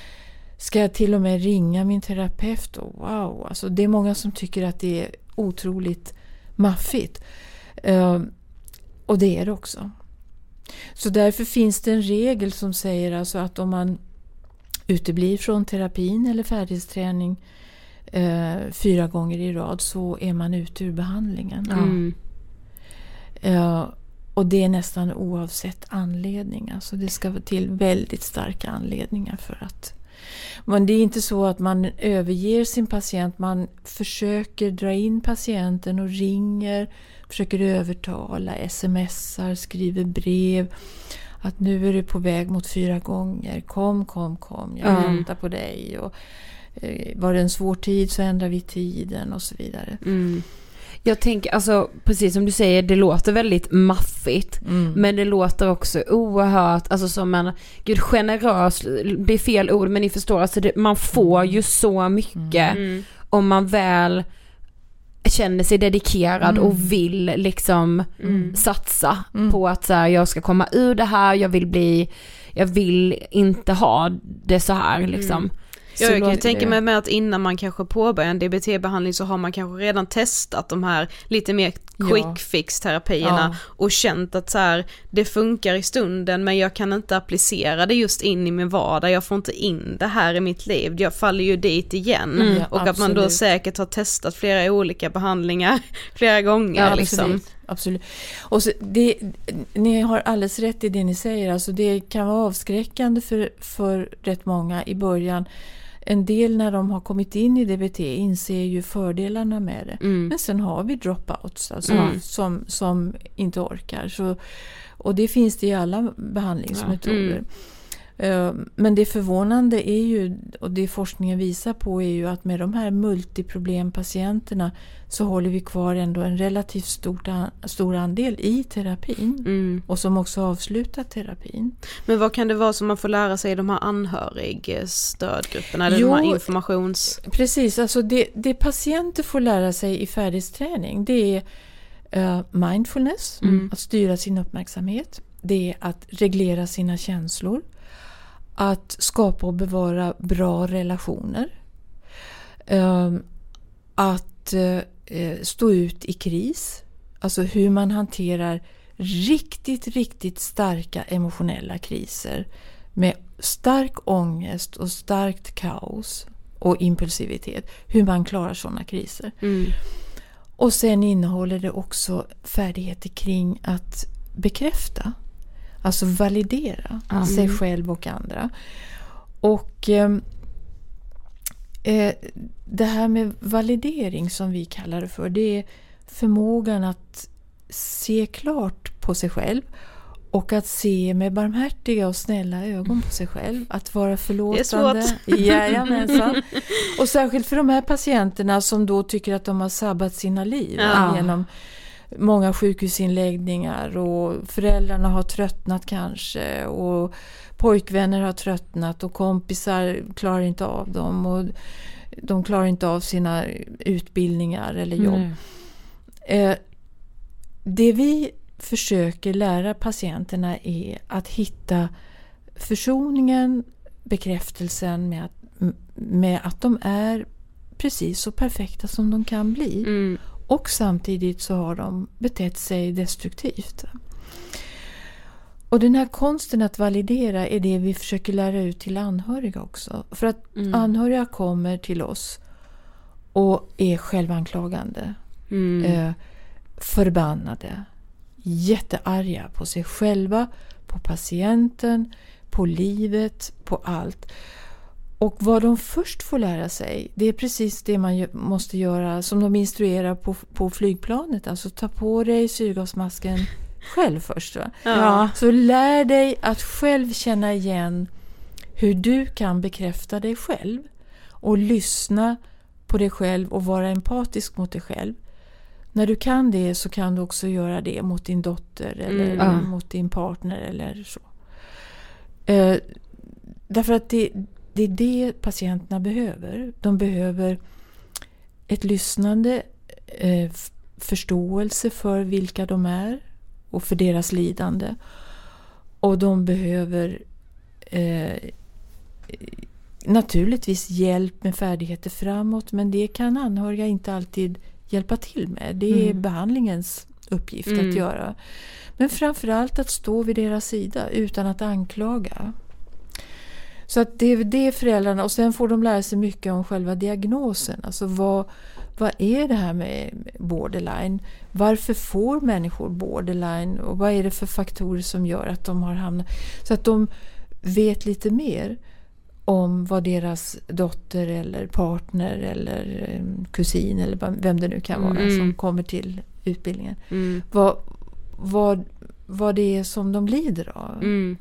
Ska jag till och med ringa min terapeut? Och wow, alltså det är många som tycker att det är otroligt maffigt. Eh, och det är det också. Så därför finns det en regel som säger alltså att om man uteblir från terapin eller färdighetsträning eh, fyra gånger i rad så är man ute ur behandlingen. Mm. Eh, och det är nästan oavsett anledning. Alltså det ska vara till väldigt starka anledningar för att... Men det är inte så att man överger sin patient. Man försöker dra in patienten och ringer, försöker övertala, smsar, skriver brev. Att nu är du på väg mot fyra gånger. Kom, kom, kom. Jag Ja. väntar på dig. Och, eh, var det en svår tid så ändrar vi tiden och så vidare. Mm. Jag tänker, alltså precis som du säger, det låter väldigt maffigt. Mm. Men det låter också oerhört, alltså som en, gud generös blir fel ord men ni förstår, alltså det, man får ju så mycket Mm. om man väl känner sig dedikerad Mm. och vill liksom Mm. satsa Mm. på att så här, jag ska komma ur det här, jag vill bli, jag vill inte ha det så här liksom. Ja, jag kan tänka mig med att innan man kanske påbörjar en DBT-behandling så har man kanske redan testat de här lite mer quick fix terapierna Ja. och känt att så här, det funkar i stunden men jag kan inte applicera det just in i min vardag, jag får inte in det här i mitt liv, jag faller ju dit igen. Mm, och att man då absolut. säkert har testat flera olika behandlingar flera gånger Ja, liksom. absolut. absolut. Och så det, ni har alldeles rätt i det ni säger. Alltså det kan vara avskräckande för, för rätt många i början. En del när de har kommit in i DBT inser ju fördelarna med det. Mm. Men sen har vi dropouts alltså, Mm. som, som inte orkar. Så, och det finns det i alla behandlingsmetoder. Mm. Eh, Men det förvånande är ju, och det forskningen visar på är ju att med de här multiproblempatienterna så håller vi kvar ändå en relativt stort an, stor andel i terapin. Mm. Och som också avslutar terapin. Men vad kan det vara som man får lära sig i de här anhörigstödgrupperna eller Jo, de här informations... Precis, alltså det, det patienter får lära sig i färdighetsträning det är eh, mindfulness, Mm. att styra sin uppmärksamhet. Det är att reglera sina känslor. Att skapa och bevara bra relationer. Eh, att eh, stå ut i kris. Alltså hur man hanterar riktigt, riktigt starka emotionella kriser. Med stark ångest och starkt kaos och impulsivitet. Hur man klarar sådana kriser. Mm. Och sen innehåller det också färdigheter kring att bekräfta. Alltså validera sig själv och andra. Och ehm, eh, det här med validering som vi kallar det för. Det är förmågan att se klart på sig själv. Och att se med barmhärtiga och snälla ögon på sig själv. Att vara förlåtande. Det är svårt. Jajamensan. Och särskilt för de här patienterna som då tycker att de har sabbat sina liv. Ja. Genom många sjukhusinläggningar och föräldrarna har tröttnat kanske. Och pojkvänner har tröttnat och kompisar klarar inte av dem. Och de klarar inte av sina utbildningar eller jobb. Nej. Eh, det vi försöker lära patienterna är att hitta försoningen, bekräftelsen med att, med att de är precis så perfekta som de kan bli. Mm. Och samtidigt så har de betett sig destruktivt. Och den här konsten att validera är det vi försöker lära ut till anhöriga också. För att anhöriga kommer till oss och är självanklagande. mm. eh, förbannade, jättearga på sig själva, på patienten, på livet, på allt. Och vad de först får lära sig, det är precis det man måste göra som de instruerar på, på flygplanet. Alltså ta på dig syrgasmasken själv först. Ja. Så lär dig att själv känna igen hur du kan bekräfta dig själv och lyssna på dig själv och vara empatisk mot dig själv. När du kan det så kan du också göra det mot din dotter eller mm. mot din partner eller så. Eh, därför att det, det är det patienterna behöver. De behöver ett lyssnande, eh, förståelse för vilka de är och för deras lidande. Och de behöver eh, naturligtvis hjälp med färdigheter framåt men det kan anhöriga inte alltid hjälpa till med. Det är mm. behandlingens uppgift mm. att göra. Men framförallt att stå vid deras sida utan att anklaga. Så att det är det föräldrarna, och sen får de lära sig mycket om själva diagnosen. Alltså vad, vad är det här med borderline? Varför får människor borderline? Och vad är det för faktorer som gör att de har hamnat... Så att de vet lite mer om vad deras dotter eller partner eller eh, kusin eller vem det nu kan vara mm. som kommer till utbildningen. Mm. Vad, vad, vad det är som de lider av. Mm.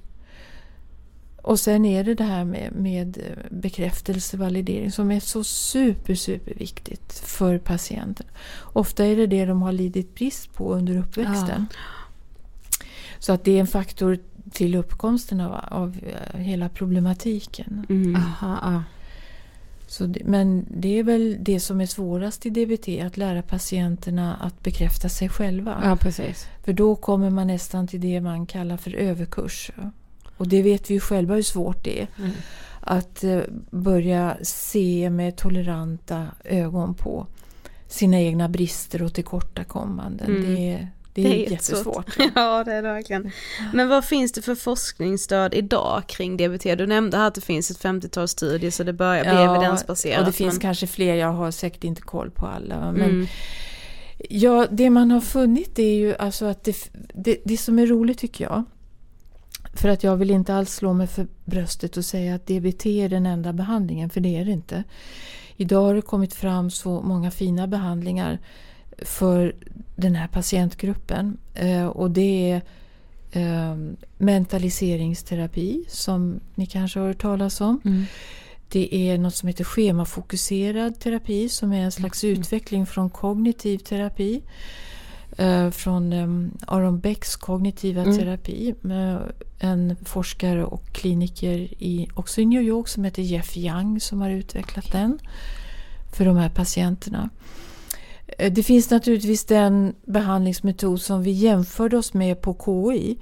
Och sen är det det här med, med bekräftelse, validering som är så super, super viktigt för patienten. Ofta är det det de har lidit brist på under uppväxten. Ja. Så att det är en faktor till uppkomsten av, av eh, hela problematiken. Mm. Aha, Så det, men det är väl det som är svårast i DBT, att lära patienterna att bekräfta sig själva. Ja, precis. För då kommer man nästan till det man kallar för överkurs. Och det vet vi ju själva hur svårt det är. Mm. Att eh, börja se med toleranta ögon på sina egna brister och tillkortakommanden. Mm. Det, det, är, det är jättesvårt. ja det är det verkligen. Men vad finns det för forskningsstöd idag kring DBT? Du nämnde här att det finns ett 50-tal studier så det börjar bli ja, evidensbaserat. och det finns men... kanske fler, jag har säkert inte koll på alla. Men mm. Ja, det man har funnit är ju alltså att det, det, det som är roligt tycker jag för att jag vill inte alls slå mig för bröstet och säga att DBT är den enda behandlingen, för det är det inte. Idag har det kommit fram så många fina behandlingar för den här patientgruppen. Eh, och det är eh, mentaliseringsterapi som ni kanske har hört talas om. Mm. Det är något som heter schemafokuserad terapi som är en slags mm. utveckling från kognitiv terapi. Eh, från um, Aron Becks kognitiva mm. terapi med en forskare och kliniker i, också i New York som heter Jeff Young som har utvecklat den för de här patienterna. Eh, det finns naturligtvis den behandlingsmetod som vi jämförde oss med på KI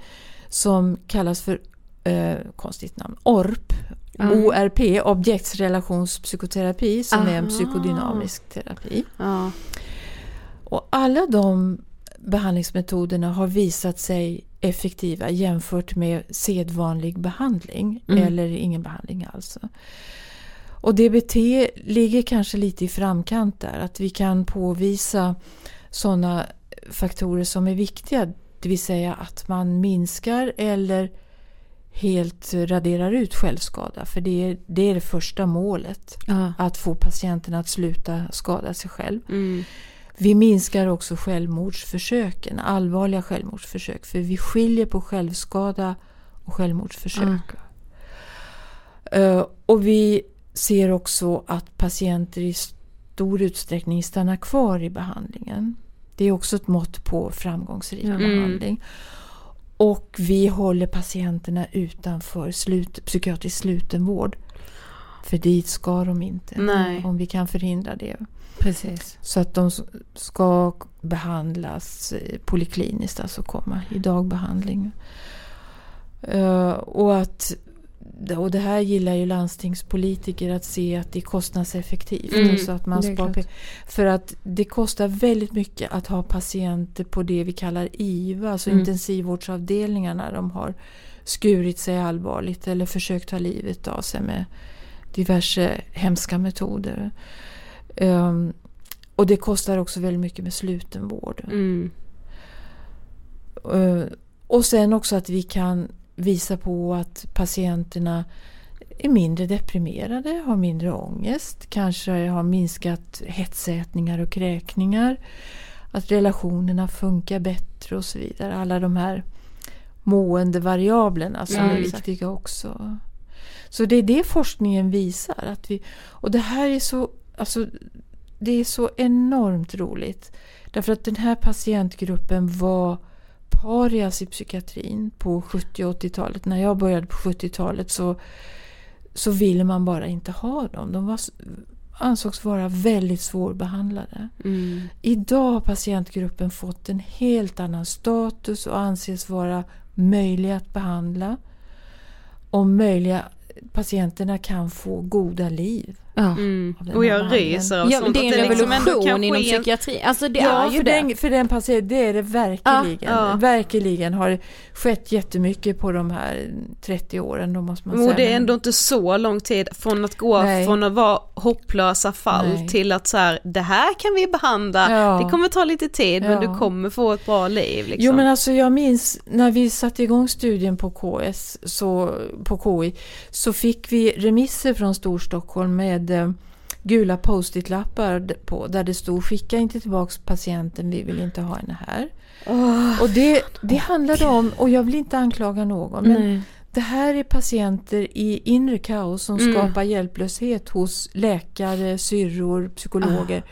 som kallas för, eh, konstigt namn, ORP. Mm. ORP, objektsrelationspsykoterapi, som Aha. är en psykodynamisk terapi. Ja. Och alla de behandlingsmetoderna har visat sig effektiva jämfört med sedvanlig behandling mm. eller ingen behandling alls. Och DBT ligger kanske lite i framkant där, att vi kan påvisa sådana faktorer som är viktiga, det vill säga att man minskar eller helt raderar ut självskada. För det är det, är det första målet. Ja. Att få patienten att sluta skada sig själv. Mm. Vi minskar också självmordsförsöken, allvarliga självmordsförsök. För vi skiljer på självskada och självmordsförsök. Mm. och vi ser också att patienter i stor utsträckning stannar kvar i behandlingen. Det är också ett mått på framgångsrik mm. behandling. Och vi håller patienterna utanför slut, psykiatrisk slutenvård. För dit ska de inte. Nej. Om vi kan förhindra det. Precis. Så att de ska behandlas polikliniskt, alltså komma i dagbehandling. Uh, och, att, och det här gillar ju landstingspolitiker att se att det är kostnadseffektivt. Mm, så att man spar för att det kostar väldigt mycket att ha patienter på det vi kallar IVA, alltså mm. intensivvårdsavdelningarna. De har skurit sig allvarligt eller försökt ta livet av sig med diverse hemska metoder. Um, och det kostar också väldigt mycket med slutenvård. Mm. Eh, och sen också att vi kan visa på att patienterna är mindre deprimerade, har mindre ångest, kanske har minskat hetsätningar och kräkningar. Att relationerna funkar bättre och så vidare. Alla de här måendevariablerna som Ja, är viktiga också. Så det är det forskningen visar. Att vi, och det här är så, alltså, det är så enormt roligt. Därför att den här patientgruppen var parias i psykiatrin på 70 och 80-talet. När jag började på 70-talet så, så ville man bara inte ha dem. De var, ansågs vara väldigt svårbehandlade. Mm. Idag har patientgruppen fått en helt annan status och anses vara möjliga att behandla. Och möjliga, patienterna kan få goda liv. Ja. Mm. Och jag ryser av Ja, sånt. men det är en liksom revolution kan inom ske psykiatri. Alltså det ja, är ju för det. den, för den patienten, det är det verkligen. Ja, ja. Verkligen har skett jättemycket på de här 30 åren. Då måste man säga. Och det är ändå inte så lång tid från att gå Nej. från att vara hopplösa fall Nej. till att så här, det här kan vi behandla, Ja. det kommer ta lite tid men Ja. du kommer få ett bra liv. Liksom. Jo men alltså jag minns när vi satte igång studien på KS, så, på KI, så fick vi remisser från Storstockholm med eh, gula post-it-lappar på där det stod skicka inte tillbaks patienten, vi vill inte ha henne här. Och det, det handlade om, och jag vill inte anklaga någon, men Nej. det här är patienter i inre kaos som Mm. skapar hjälplöshet hos läkare, syrror, psykologer.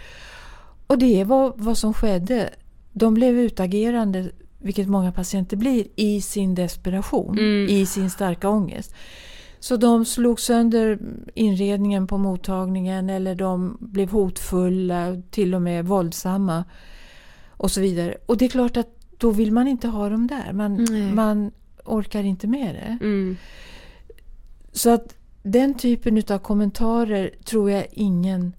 Och det var vad som skedde. De blev utagerande, vilket många patienter blir, i sin desperation, Mm. i sin starka ångest. Så de slog sönder inredningen på mottagningen eller de blev hotfulla, till och med våldsamma och så vidare. Och det är klart att då vill man inte ha dem där. Man, Nej. man orkar inte med det. Mm. Så att den typen av kommentarer tror jag ingen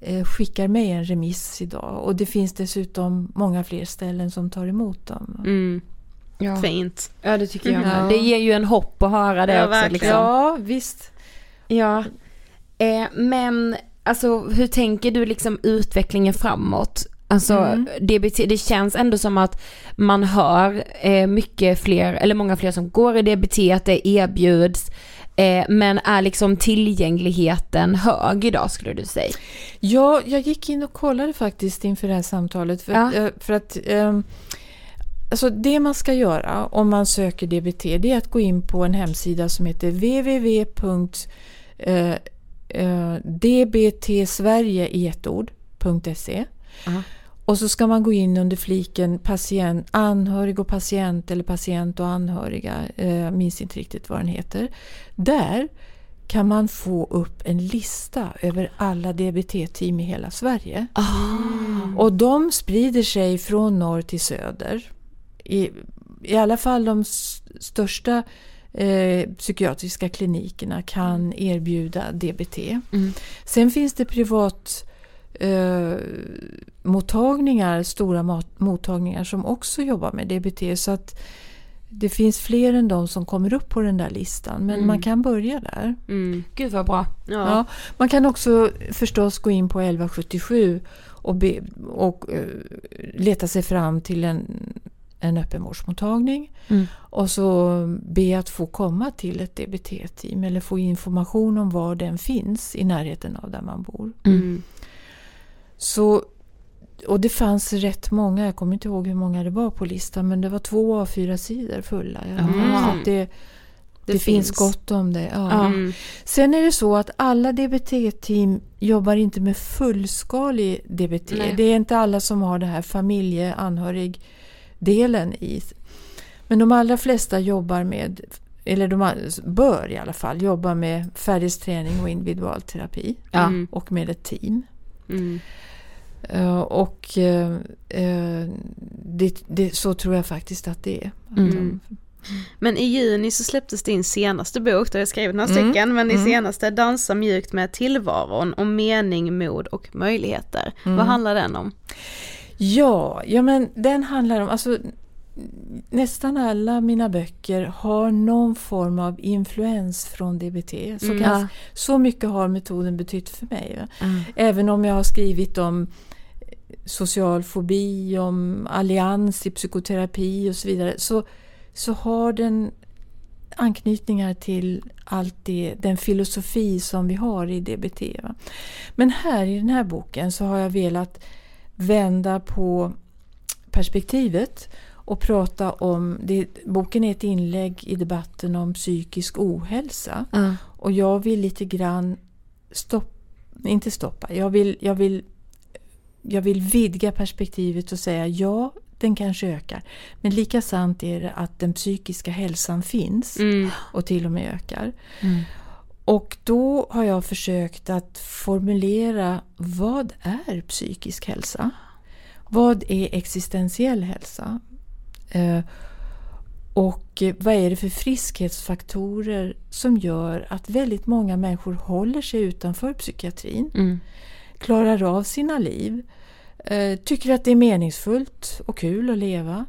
eh, skickar med en remiss idag. Och det finns dessutom många fler ställen som tar emot dem. Mm. Ja. Fint. ja det tycker jag Ja. med. Det ger ju en hopp att höra det Ja, också. verkligen. Liksom. Ja, visst. Ja, eh, men alltså hur tänker du liksom utvecklingen framåt? Alltså Mm. DBT, det känns ändå som att man hör eh, mycket fler, eller många fler som går i DBT, att det erbjuds. Eh, men är liksom tillgängligheten hög idag skulle du säga? Ja, jag gick in och kollade faktiskt inför det här samtalet. För, Ja. att, eh, för att ehm, alltså det man ska göra om man söker DBT det är att gå in på en hemsida som heter eh, www.dbtsverige i ett ord.se Aha. och så ska man gå in under fliken patient, anhörig och patient eller patient och anhöriga. Eh, minns inte riktigt vad den heter. Där kan man få upp en lista över alla DBT-team i hela Sverige. Och de sprider sig från norr till söder. I, i alla fall de största eh, psykiatriska klinikerna kan erbjuda DBT. Mm. Sen finns det privat eh, mottagningar, stora mat, mottagningar som också jobbar med DBT. Så att det finns fler än de som kommer upp på den där listan. Men Mm. man kan börja där. Mm. Gud vad bra. Ja. Ja, man kan också förstås gå in på 1177 och, be, och eh, leta sig fram till en, en öppenvårdsmottagning. Mm. Och så be att få komma till ett DBT-team eller få information om var den finns i närheten av där man bor. Mm. Så, och det fanns rätt många, jag kommer inte ihåg hur många det var på listan, men det var två av fyra sidor fulla. Mm. Så att det, det, finns. finns. gott om det. Ja. Mm. Sen är det så att alla DBT-team jobbar inte med fullskalig DBT. Nej. Det är inte alla som har det här familje-anhörig-delen i. Men de allra flesta jobbar med, eller de bör i alla fall, jobba med färdighetsträning och individualterapi. Ja. Mm. Och med ett team. Mm. Eh, och eh, det, det, så tror jag faktiskt att det är. Att Mm. de, Men i juni så släpptes din senaste bok, där jag skrev några Mm. stycken, men i Mm. senaste Dansa mjukt med tillvaron om mening, mod och möjligheter. Mm. Vad handlar den om? Ja, ja men den handlar om, alltså nästan alla mina böcker har någon form av influens från DBT. Så, Mm. kan, så mycket har metoden betytt för mig. Mm. Även om jag har skrivit om social fobi, om allians i psykoterapi och så vidare så, så har den anknytningar till allt det, den filosofi som vi har i DBT. Va? Men här i den här boken så har jag velat vända på perspektivet och prata om, det, boken är ett inlägg i debatten om psykisk ohälsa. Mm. Och jag vill lite grann stoppa, inte stoppa, jag vill, jag vill jag vill vidga perspektivet och säga ja, den kanske ökar. Men lika sant är det att den psykiska hälsan finns Mm. och till och med ökar. Och då har jag försökt att formulera vad är psykisk hälsa? Vad är existentiell hälsa? Eh, och vad är det för friskhetsfaktorer som gör att väldigt många människor håller sig utanför psykiatrin? Mm. klarar av sina liv, eh, tycker att det är meningsfullt och kul att leva.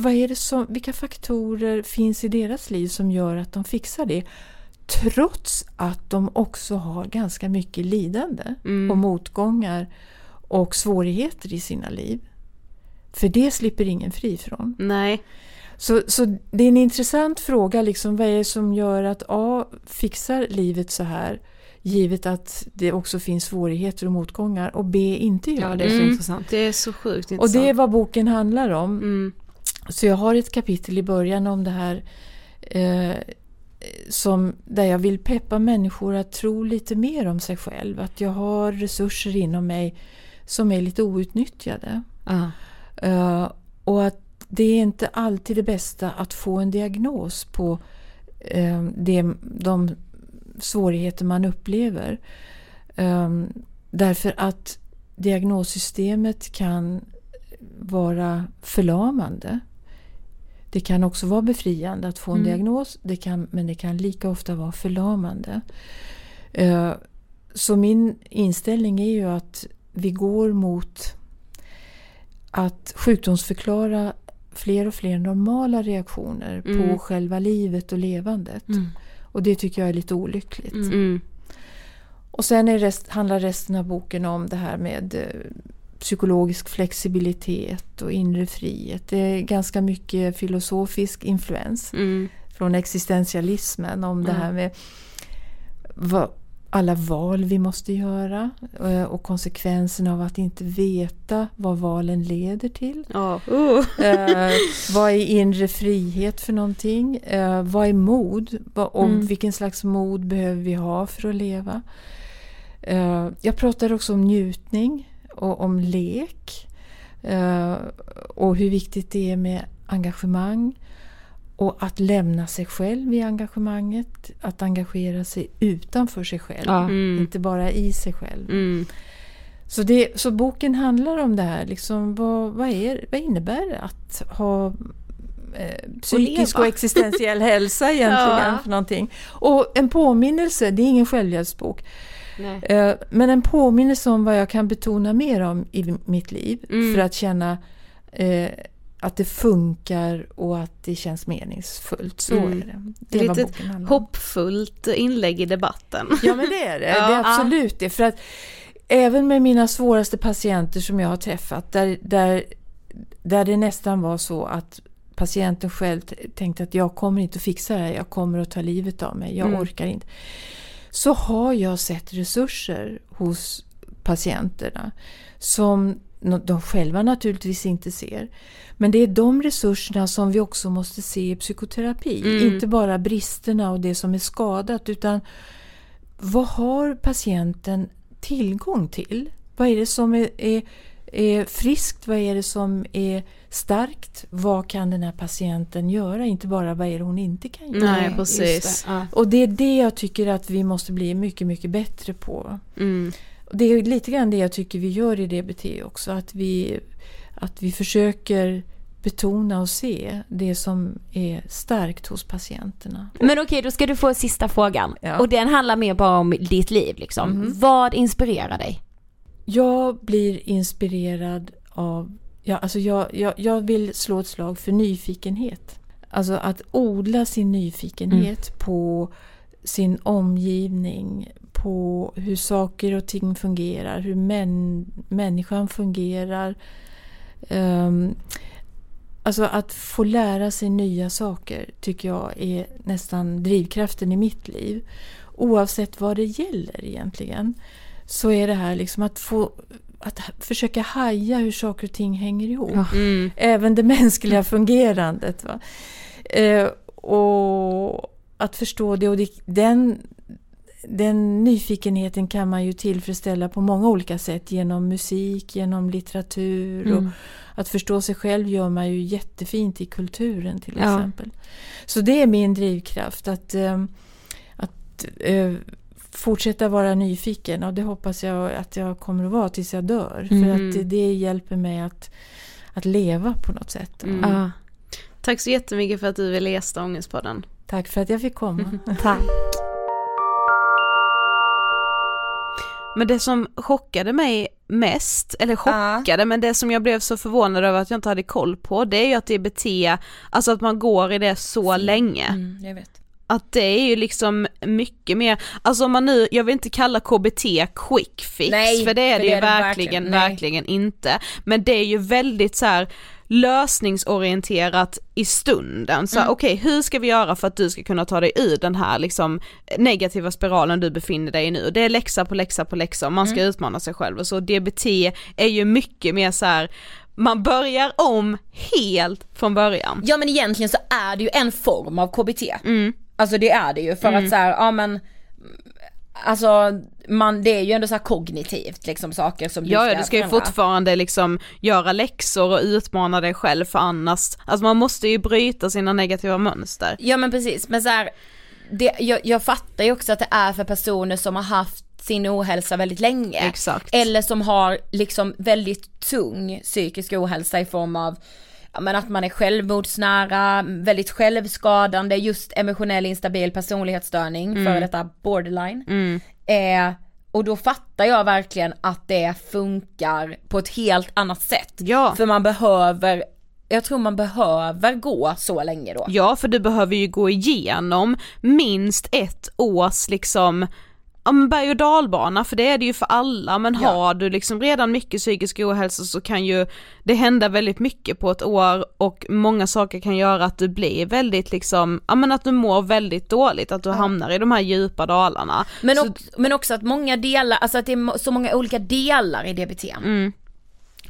Vad är det som, vilka faktorer finns i deras liv som gör att de fixar det? Trots att de också har ganska mycket lidande och motgångar och svårigheter i sina liv. För det slipper ingen fri från. Nej. Så, så det är en intressant fråga, liksom, vad är det som gör att A fixar livet så här, givet att det också finns svårigheter och motgångar, och B inte gör Ja, det. är så Mm. intressant. Det är så sjukt Och intressant. det är vad boken handlar om. Mm. Så jag har ett kapitel i början om det här eh, som, där jag vill peppa människor att tro lite mer om sig själv. Att jag har resurser inom mig som är lite outnyttjade. Ja. Eh, och att det är inte alltid det bästa att få en diagnos på eh, det, de svårigheter man upplever. Eh, därför att diagnossystemet kan vara förlamande. Det kan också vara befriande att få en diagnos, det kan, men det kan lika ofta vara förlamande. Eh, Så min inställning är ju att vi går mot att sjukdomsförklara fler och fler normala reaktioner på själva livet och levandet. Och det tycker jag är lite olyckligt. Mm. Och sen rest, handlar resten av boken om det här med eh, psykologisk flexibilitet och inre frihet. Det är ganska mycket filosofisk influens Mm. från existentialismen om det här med vad, alla val vi måste göra eh, och konsekvenserna av att inte veta vad valen leder till. Uh. Eh, vad är inre frihet för någonting? Eh, vad är mod? Och Mm. Vilken slags mod behöver vi ha för att leva? Eh, jag pratar också om njutning och om lek. Eh, och hur viktigt det är med engagemang. Och att lämna sig själv i engagemanget. Att engagera sig utanför sig själv. Ja. Mm. Inte bara i sig själv. Mm. Så, det, så boken handlar om det här. Liksom, vad, vad, är, vad innebär det att ha eh, psykisk och, leva. existentiell hälsa egentligen? Ja. för någonting? Och en påminnelse, det är ingen självhjälpsbok. Nej. Eh, men en påminnelse om vad jag kan betona mer om i mitt liv. Mm. För att känna eh, att det funkar och att det känns meningsfullt. Så Mm. är det. Det är lite hoppfullt inlägg i debatten. Ja men det är det. Ja, det är absolut det. För att även med mina svåraste patienter som jag har träffat där, där, där det nästan var så att patienten själv tänkte att jag kommer inte att fixa det här, jag kommer att ta livet av mig, jag Mm. orkar inte. Så har jag sett resurser hos patienterna som de själva naturligtvis inte ser. Men det är de resurserna som vi också måste se i psykoterapi. Mm. Inte bara bristerna och det som är skadat utan vad har patienten tillgång till? Vad är det som är, är, är friskt? Vad är det som är starkt? Vad kan den här patienten göra? Inte bara vad är det hon inte kan göra? Nej, precis. det. Ja. Och det är det jag tycker att vi måste bli mycket, mycket bättre på. Mm. Och det är lite grann det jag tycker vi gör i DBT också. Att vi, att vi försöker betona och se det som är starkt hos patienterna. Men okej, då ska du få sista frågan. Ja. Och den handlar mer bara om ditt liv liksom. Vad inspirerar dig? Jag blir inspirerad av... Ja, alltså jag, jag, jag vill slå ett slag för nyfikenhet. Alltså att odla sin nyfikenhet på sin omgivning, på hur saker och ting fungerar, hur män, människan fungerar. Um, alltså att få lära sig nya saker tycker jag är nästan drivkraften i mitt liv. Oavsett vad det gäller egentligen. Så är det här liksom att få att försöka haja hur saker och ting hänger ihop. Mm. Även det mänskliga fungerandet. Va? Eh, och att förstå det och det, den, den nyfikenheten kan man ju tillfredsställa på många olika sätt genom musik, genom litteratur mm. och att förstå sig själv gör man ju jättefint i kulturen till ja. exempel. Så det är min drivkraft att, eh, att äh, fortsätta vara nyfiken och det hoppas jag att jag kommer att vara tills jag dör. Mm. För att det, det, hjälper mig att, att leva på något sätt. Mm. Ah. Tack så jättemycket för att du ville gästa Ångestpodden. Tack för att jag fick komma. Tack. Men det som chockade mig mest, eller chockade, uh. men det som jag blev så förvånad över att jag inte hade koll på, det är ju att DBT, alltså att man går i det så mm. länge. Mm, jag vet att det är ju liksom mycket mer, alltså om man nu, jag vill inte kalla KBT quick fix Nej, för det är för det, det ju verkligen, verkligen, verkligen inte. Men det är ju väldigt så här, lösningsorienterat i stunden. Så mm. okej, okay, hur ska vi göra för att du ska kunna ta dig ur den här liksom negativa spiralen du befinner dig i nu? Det är läxa på läxa på läxa och man ska mm. utmana sig själv och så DBT är ju mycket mer så här, man börjar om helt från början. Ja men egentligen så är det ju en form av KBT. Mm. Alltså det är det ju för mm. att så här, ja men Alltså man, det är ju ändå så kognitivt liksom saker som du ja, ska Ja, du ska ju fortfarande liksom göra läxor och utmana dig själv för annars, alltså man måste ju bryta sina negativa mönster. Ja men precis, men så här, det, jag, jag fattar ju också att det är för personer som har haft sin ohälsa väldigt länge. Exakt. Eller som har liksom väldigt tung psykisk ohälsa i form av men att man är självmordsnära, väldigt självskadande, just emotionell instabil personlighetsstörning, mm. före detta borderline. Mm. Eh, och då fattar jag verkligen att det funkar på ett helt annat sätt. Ja. För man behöver jag tror man behöver gå så länge då. Ja för du behöver ju gå igenom minst ett års liksom ja men berg och dalbana för det är det ju för alla men ja. har du liksom redan mycket psykisk ohälsa så kan ju det hända väldigt mycket på ett år och många saker kan göra att du blir väldigt liksom, ja men att du mår väldigt dåligt, att du ja. hamnar i de här djupa dalarna. Men, så... också, men också att många delar, alltså att det är så många olika delar i DBT. Mm.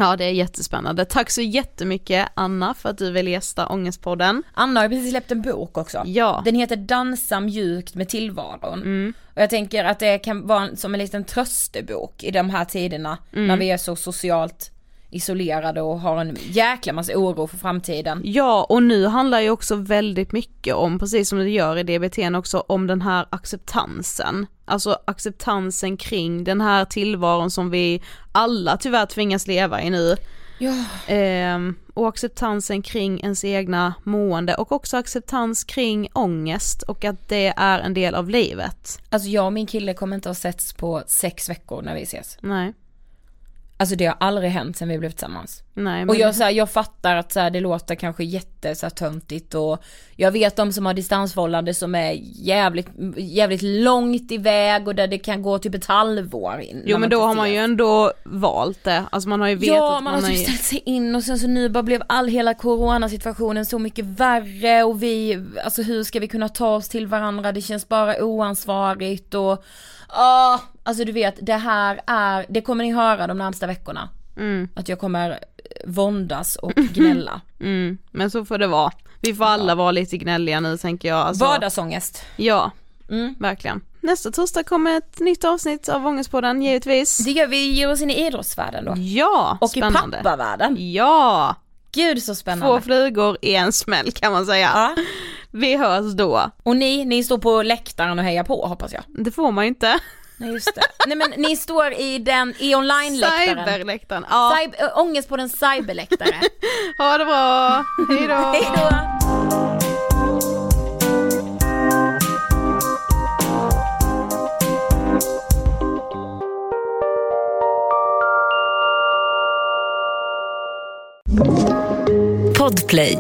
Ja det är jättespännande. Tack så jättemycket Anna för att du vill gästa Ångestpodden. Anna har precis släppt en bok också. Ja. Den heter Dansa mjukt med tillvaron. Mm. Och jag tänker att det kan vara som en liten tröstebok i de här tiderna mm. när vi är så socialt isolerade och har en jäkla massa oro för framtiden. Ja och nu handlar ju också väldigt mycket om, precis som det gör i DBT också, om den här acceptansen. Alltså acceptansen kring den här tillvaron som vi alla tyvärr tvingas leva i nu. Ja. Eh, och acceptansen kring ens egna mående och också acceptans kring ångest och att det är en del av livet. Alltså jag och min kille kommer inte ha setts på sex veckor när vi ses. Nej. Alltså det har aldrig hänt sen vi blev tillsammans. Nej, men... Och jag, så här, jag fattar att så här, det låter kanske jätte så här, töntigt och jag vet de som har distansförhållande som är jävligt, jävligt långt iväg och där det kan gå typ ett halvår in. Jo men då har man ju ändå valt det, alltså man har ju vetat Ja man, man har typ ställt sig in och sen så nu bara blev all hela coronasituationen så mycket värre och vi, alltså hur ska vi kunna ta oss till varandra, det känns bara oansvarigt och ah, alltså du vet det här är, det kommer ni höra de närmsta veckorna. Mm. Att jag kommer våndas och gnälla. Mm. Men så får det vara. Vi får alla ja. vara lite gnälliga nu tänker jag. Alltså, Vardagsångest. Ja, mm. verkligen. Nästa torsdag kommer ett nytt avsnitt av Ångestpodden givetvis. Det gör vi, ger oss in i idrottsvärlden då. Ja, Och spännande. i pappavärlden. Ja! Gud så spännande. Två flugor i en smäll kan man säga. Ja. Vi hörs då. Och ni, ni står på läktaren och hejar på hoppas jag. Det får man ju inte. Nej just det. Nej men ni står i den, i online-läktaren. Cyberläktaren, ja. Cyber, äh, ångest på den cyberläktare. ha det bra, hejdå. hejdå. Podplay